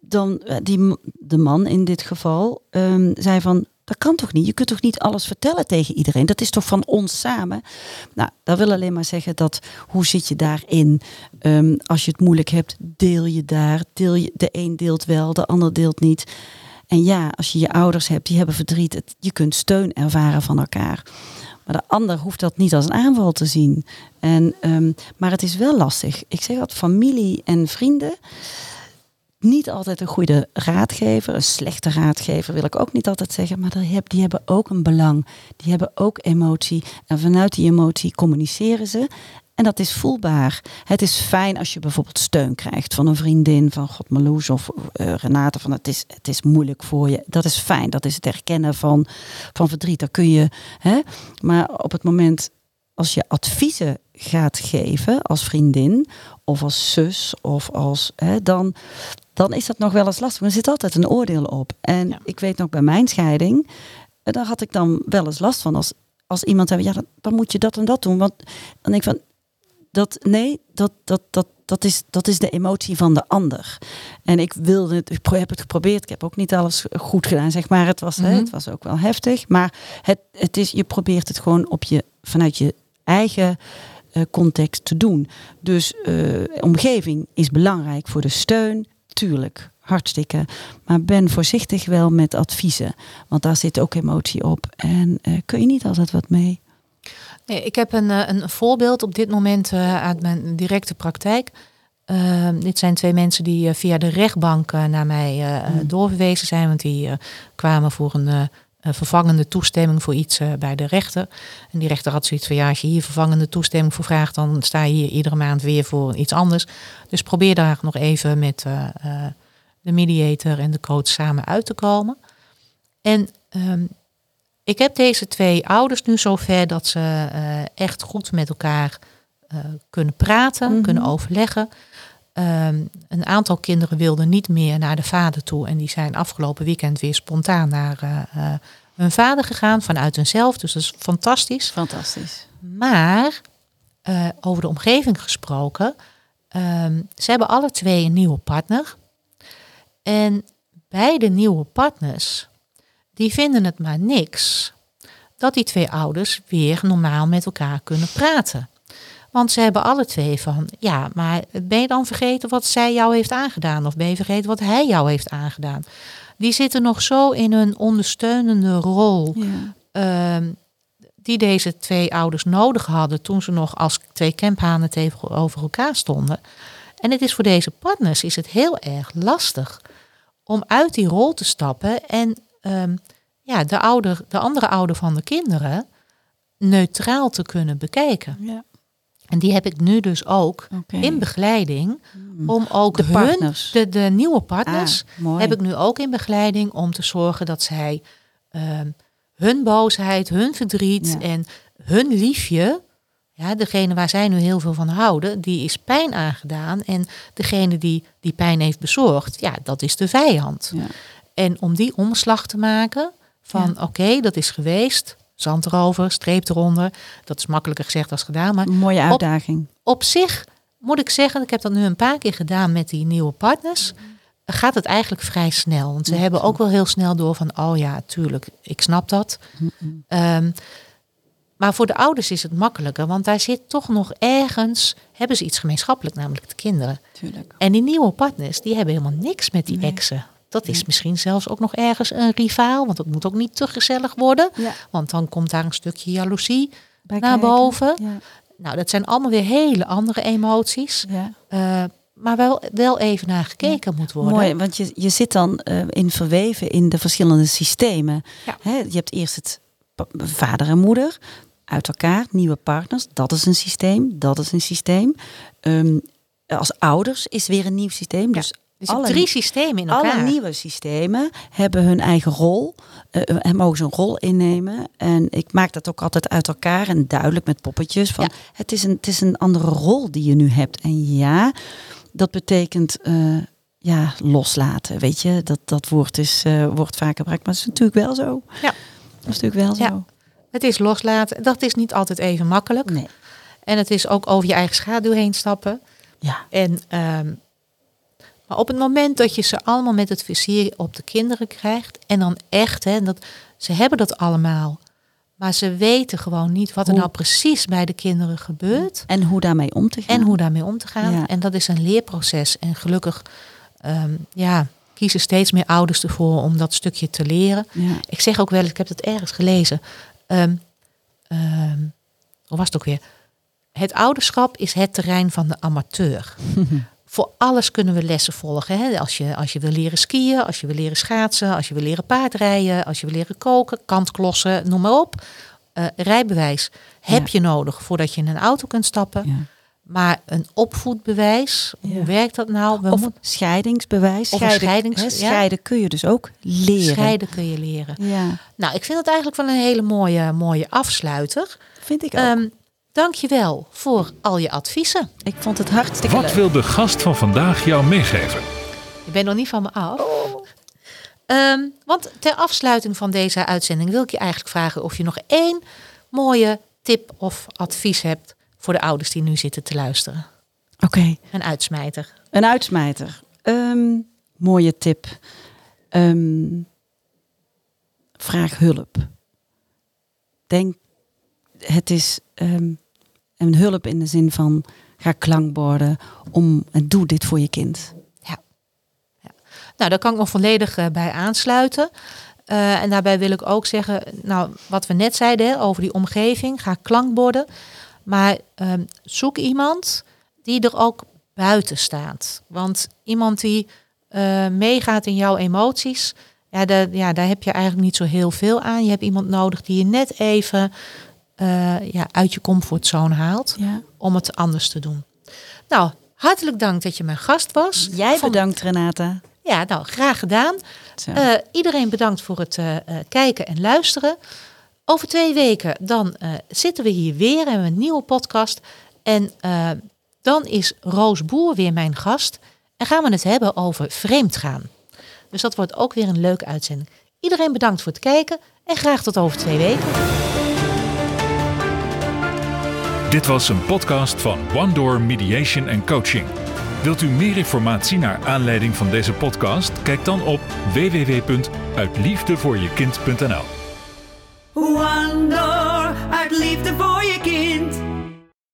dan die, de man in dit geval um, zei van dat kan toch niet? Je kunt toch niet alles vertellen tegen iedereen? Dat is toch van ons samen? Nou, dat wil alleen maar zeggen dat hoe zit je daarin? Um, als je het moeilijk hebt, deel je daar. Je, de een deelt wel, de ander deelt niet. En ja, als je je ouders hebt, die hebben verdriet. Je kunt steun ervaren van elkaar. Maar de ander hoeft dat niet als een aanval te zien. En, um, maar het is wel lastig. Ik zeg dat familie en vrienden niet altijd een goede raadgever, een slechte raadgever wil ik ook niet altijd zeggen, maar die hebben ook een belang. Die hebben ook emotie en vanuit die emotie communiceren ze. En dat is voelbaar. Het is fijn als je bijvoorbeeld steun krijgt van een vriendin, van God Marloes of uh, Renate, van het is, het is moeilijk voor je. Dat is fijn, dat is het herkennen van, van verdriet. Daar kun je, hè? Maar op het moment als je adviezen gaat geven als vriendin of als zus of als, hè, dan, dan is dat nog wel eens lastig. Er zit altijd een oordeel op. En ik weet nog bij mijn scheiding, eh, daar had ik dan wel eens last van als als iemand hebben, ja, dan, dan moet je dat en dat doen. Want dan denk ik van, dat, nee, dat, dat, dat, dat, is, dat is de emotie van de ander. En ik wilde het, ik heb het geprobeerd. Ik heb ook niet alles goed gedaan, zeg maar. Het was, hè, Mhm. het was ook wel heftig. Maar het, het is, je probeert het gewoon op je, vanuit je eigen eh, context te doen. Dus eh, omgeving is belangrijk voor de steun, tuurlijk. Hartstikke. Maar ben voorzichtig wel met adviezen. Want daar zit ook emotie op. En eh, kun je niet altijd wat mee. Nee, ik heb een, eh, een voorbeeld op dit moment eh, uit mijn directe praktijk. Eh, dit zijn twee mensen die via de rechtbank naar mij eh, eh, Mm. doorverwezen zijn. Want die kwamen voor een een vervangende toestemming voor iets eh, bij de rechter. En die rechter had zoiets van, ja, als je hier vervangende toestemming voor vraagt, dan sta je hier iedere maand weer voor iets anders. Dus probeer daar nog even met eh, eh, de mediator en de coach samen uit te komen. En ehm, ik heb deze twee ouders nu zover dat ze eh, echt goed met elkaar eh, kunnen praten, Mhm. kunnen overleggen. Ehm, een aantal kinderen wilden niet meer naar de vader toe. En die zijn afgelopen weekend weer spontaan naar eh, eh, hun vader gegaan vanuit hunzelf. Dus dat is fantastisch. Fantastisch. Maar eh, over de omgeving gesproken, ehm, ze hebben alle twee een nieuwe partner. En beide nieuwe partners, die vinden het maar niks dat die twee ouders weer normaal met elkaar kunnen praten. Want ze hebben alle twee van, ja, maar ben je dan vergeten wat zij jou heeft aangedaan? Of ben je vergeten wat hij jou heeft aangedaan? Die zitten nog zo in hun ondersteunende rol Ja. ehm, die deze twee ouders nodig hadden toen ze nog als twee kemphanen tegenover elkaar stonden. En het is voor deze partners is het heel erg lastig om uit die rol te stappen en ehm, ja, de, ouder, de andere ouder van de kinderen neutraal te kunnen bekijken. Ja. En die heb ik nu dus ook in begeleiding Mm. om ook De hun, partners. de, de nieuwe partners, Ah, heb ik nu ook in begeleiding om te zorgen dat zij ehm, hun boosheid, hun verdriet Ja. en hun liefje, ja, degene waar zij nu heel veel van houden, die is pijn aangedaan. En degene die die pijn heeft bezorgd, ja, dat is de vijand. Ja. En om die omslag te maken van oké, dat is geweest, zand erover, streep eronder. Dat is makkelijker gezegd als gedaan, maar Een mooie uitdaging. op zich moet ik zeggen, ik heb dat nu een paar keer gedaan met die nieuwe partners. Gaat het eigenlijk vrij snel. Want ze hebben ook wel heel snel door van, oh ja, tuurlijk, ik snap dat. Ehm, maar voor de ouders is het makkelijker, want daar zit toch nog ergens, hebben ze iets gemeenschappelijk, namelijk de kinderen. Tuurlijk. En die nieuwe partners, die hebben helemaal niks met die Nee. exen. Dat is misschien zelfs ook nog ergens een rivaal, want dat moet ook niet te gezellig worden. Ja. Want dan komt daar een stukje jaloezie Bij naar kijken. boven. Ja. Nou, dat zijn allemaal weer hele andere emoties. Ja. Eh, maar wel, wel even naar gekeken moet worden. Mooi, want je, je zit dan eh, in verweven in de verschillende systemen. Hè, je hebt eerst het vader en moeder uit elkaar, nieuwe partners. Dat is een systeem, dat is een systeem. Ehm, als ouders is weer een nieuw systeem. Dus Dus alle- drie systemen in elkaar. alle nieuwe systemen hebben hun eigen rol eh, en mogen ze een rol innemen. En ik maak dat ook altijd uit elkaar en duidelijk met poppetjes. Van, Ja. het, is een, het is een andere rol die je nu hebt. En ja, dat betekent eh, ja, loslaten. Weet je, dat, dat woord is, eh, wordt vaak gebruikt, maar het is natuurlijk wel zo. Ja. Dat is natuurlijk wel Ja. zo. Het is loslaten. Dat is niet altijd even makkelijk. Nee. En het is ook over je eigen schaduw heen stappen. Ja. En, ehm, maar op het moment dat je ze allemaal met het vizier op de kinderen krijgt. En dan echt, hè, dat, ze hebben dat allemaal. Maar ze weten gewoon niet wat er Hoe? nou precies bij de kinderen gebeurt. En hoe daarmee om te gaan. En hoe daarmee om te gaan. Ja. En dat is een leerproces. En gelukkig ehm, ja, kiezen steeds meer ouders ervoor om dat stukje te leren. Ja. Ik zeg ook wel, ik heb het ergens gelezen. Ehm, ehm, hoe was het ook weer? Het ouderschap is het terrein van de amateur. Voor alles kunnen we lessen volgen. Hè? Als, je, als je wil leren skiën, als je wil leren schaatsen, als je wil leren paardrijden, als je wil leren koken, kantklossen, noem maar op. Eh, rijbewijs heb Ja. je nodig voordat je in een auto kunt stappen. Ja. Maar een opvoedbewijs, hoe werkt dat nou? We Of scheidingsbewijs. Of een Scheiden, scheidings- kun je dus ook leren. scheiden kun je leren. Ja, Nou, ik vind het eigenlijk wel een hele mooie, mooie afsluiter. vind ik ook. Ehm Dank je wel voor al je adviezen. ik vond het hartstikke Wat leuk. wil de gast van vandaag jou meegeven? Je bent nog niet van me af. Ehm, want ter afsluiting van deze uitzending wil ik je eigenlijk vragen of je nog één mooie tip of advies hebt voor de ouders die nu zitten te luisteren. Oké, Een uitsmijter. een uitsmijter. Ehm, mooie tip. Ehm, vraag hulp. Denk, het is ehm, een hulp in de zin van ga klankborden om en doe dit voor je kind. Nou, daar kan ik me volledig eh, bij aansluiten. Eh, en daarbij wil ik ook zeggen, nou, wat we net zeiden over die omgeving, ga klankborden. Maar ehm, zoek iemand die er ook buiten staat. Want iemand die eh, meegaat in jouw emoties, ja, ja, daar heb je eigenlijk niet zo heel veel aan. Je hebt iemand nodig die je net even eh, ja, uit je comfortzone haalt Ja. om het anders te doen. Nou, hartelijk dank dat je mijn gast was. Jij Vond- bedankt Renata. Ja, nou, graag gedaan. Eh, iedereen bedankt voor het eh, kijken en luisteren. Over twee weken dan zitten we hier weer en we een nieuwe podcast. En dan is Roos Boer weer mijn gast. En gaan we het hebben over vreemdgaan. Dus dat wordt ook weer een leuke uitzending. Iedereen bedankt voor het kijken en graag tot over twee weken. Dit was een podcast van One Door Mediation and Coaching. Wilt u meer informatie naar aanleiding van deze podcast? Kijk dan op www.uitliefdevoorjekind.nl. One door uit liefde voor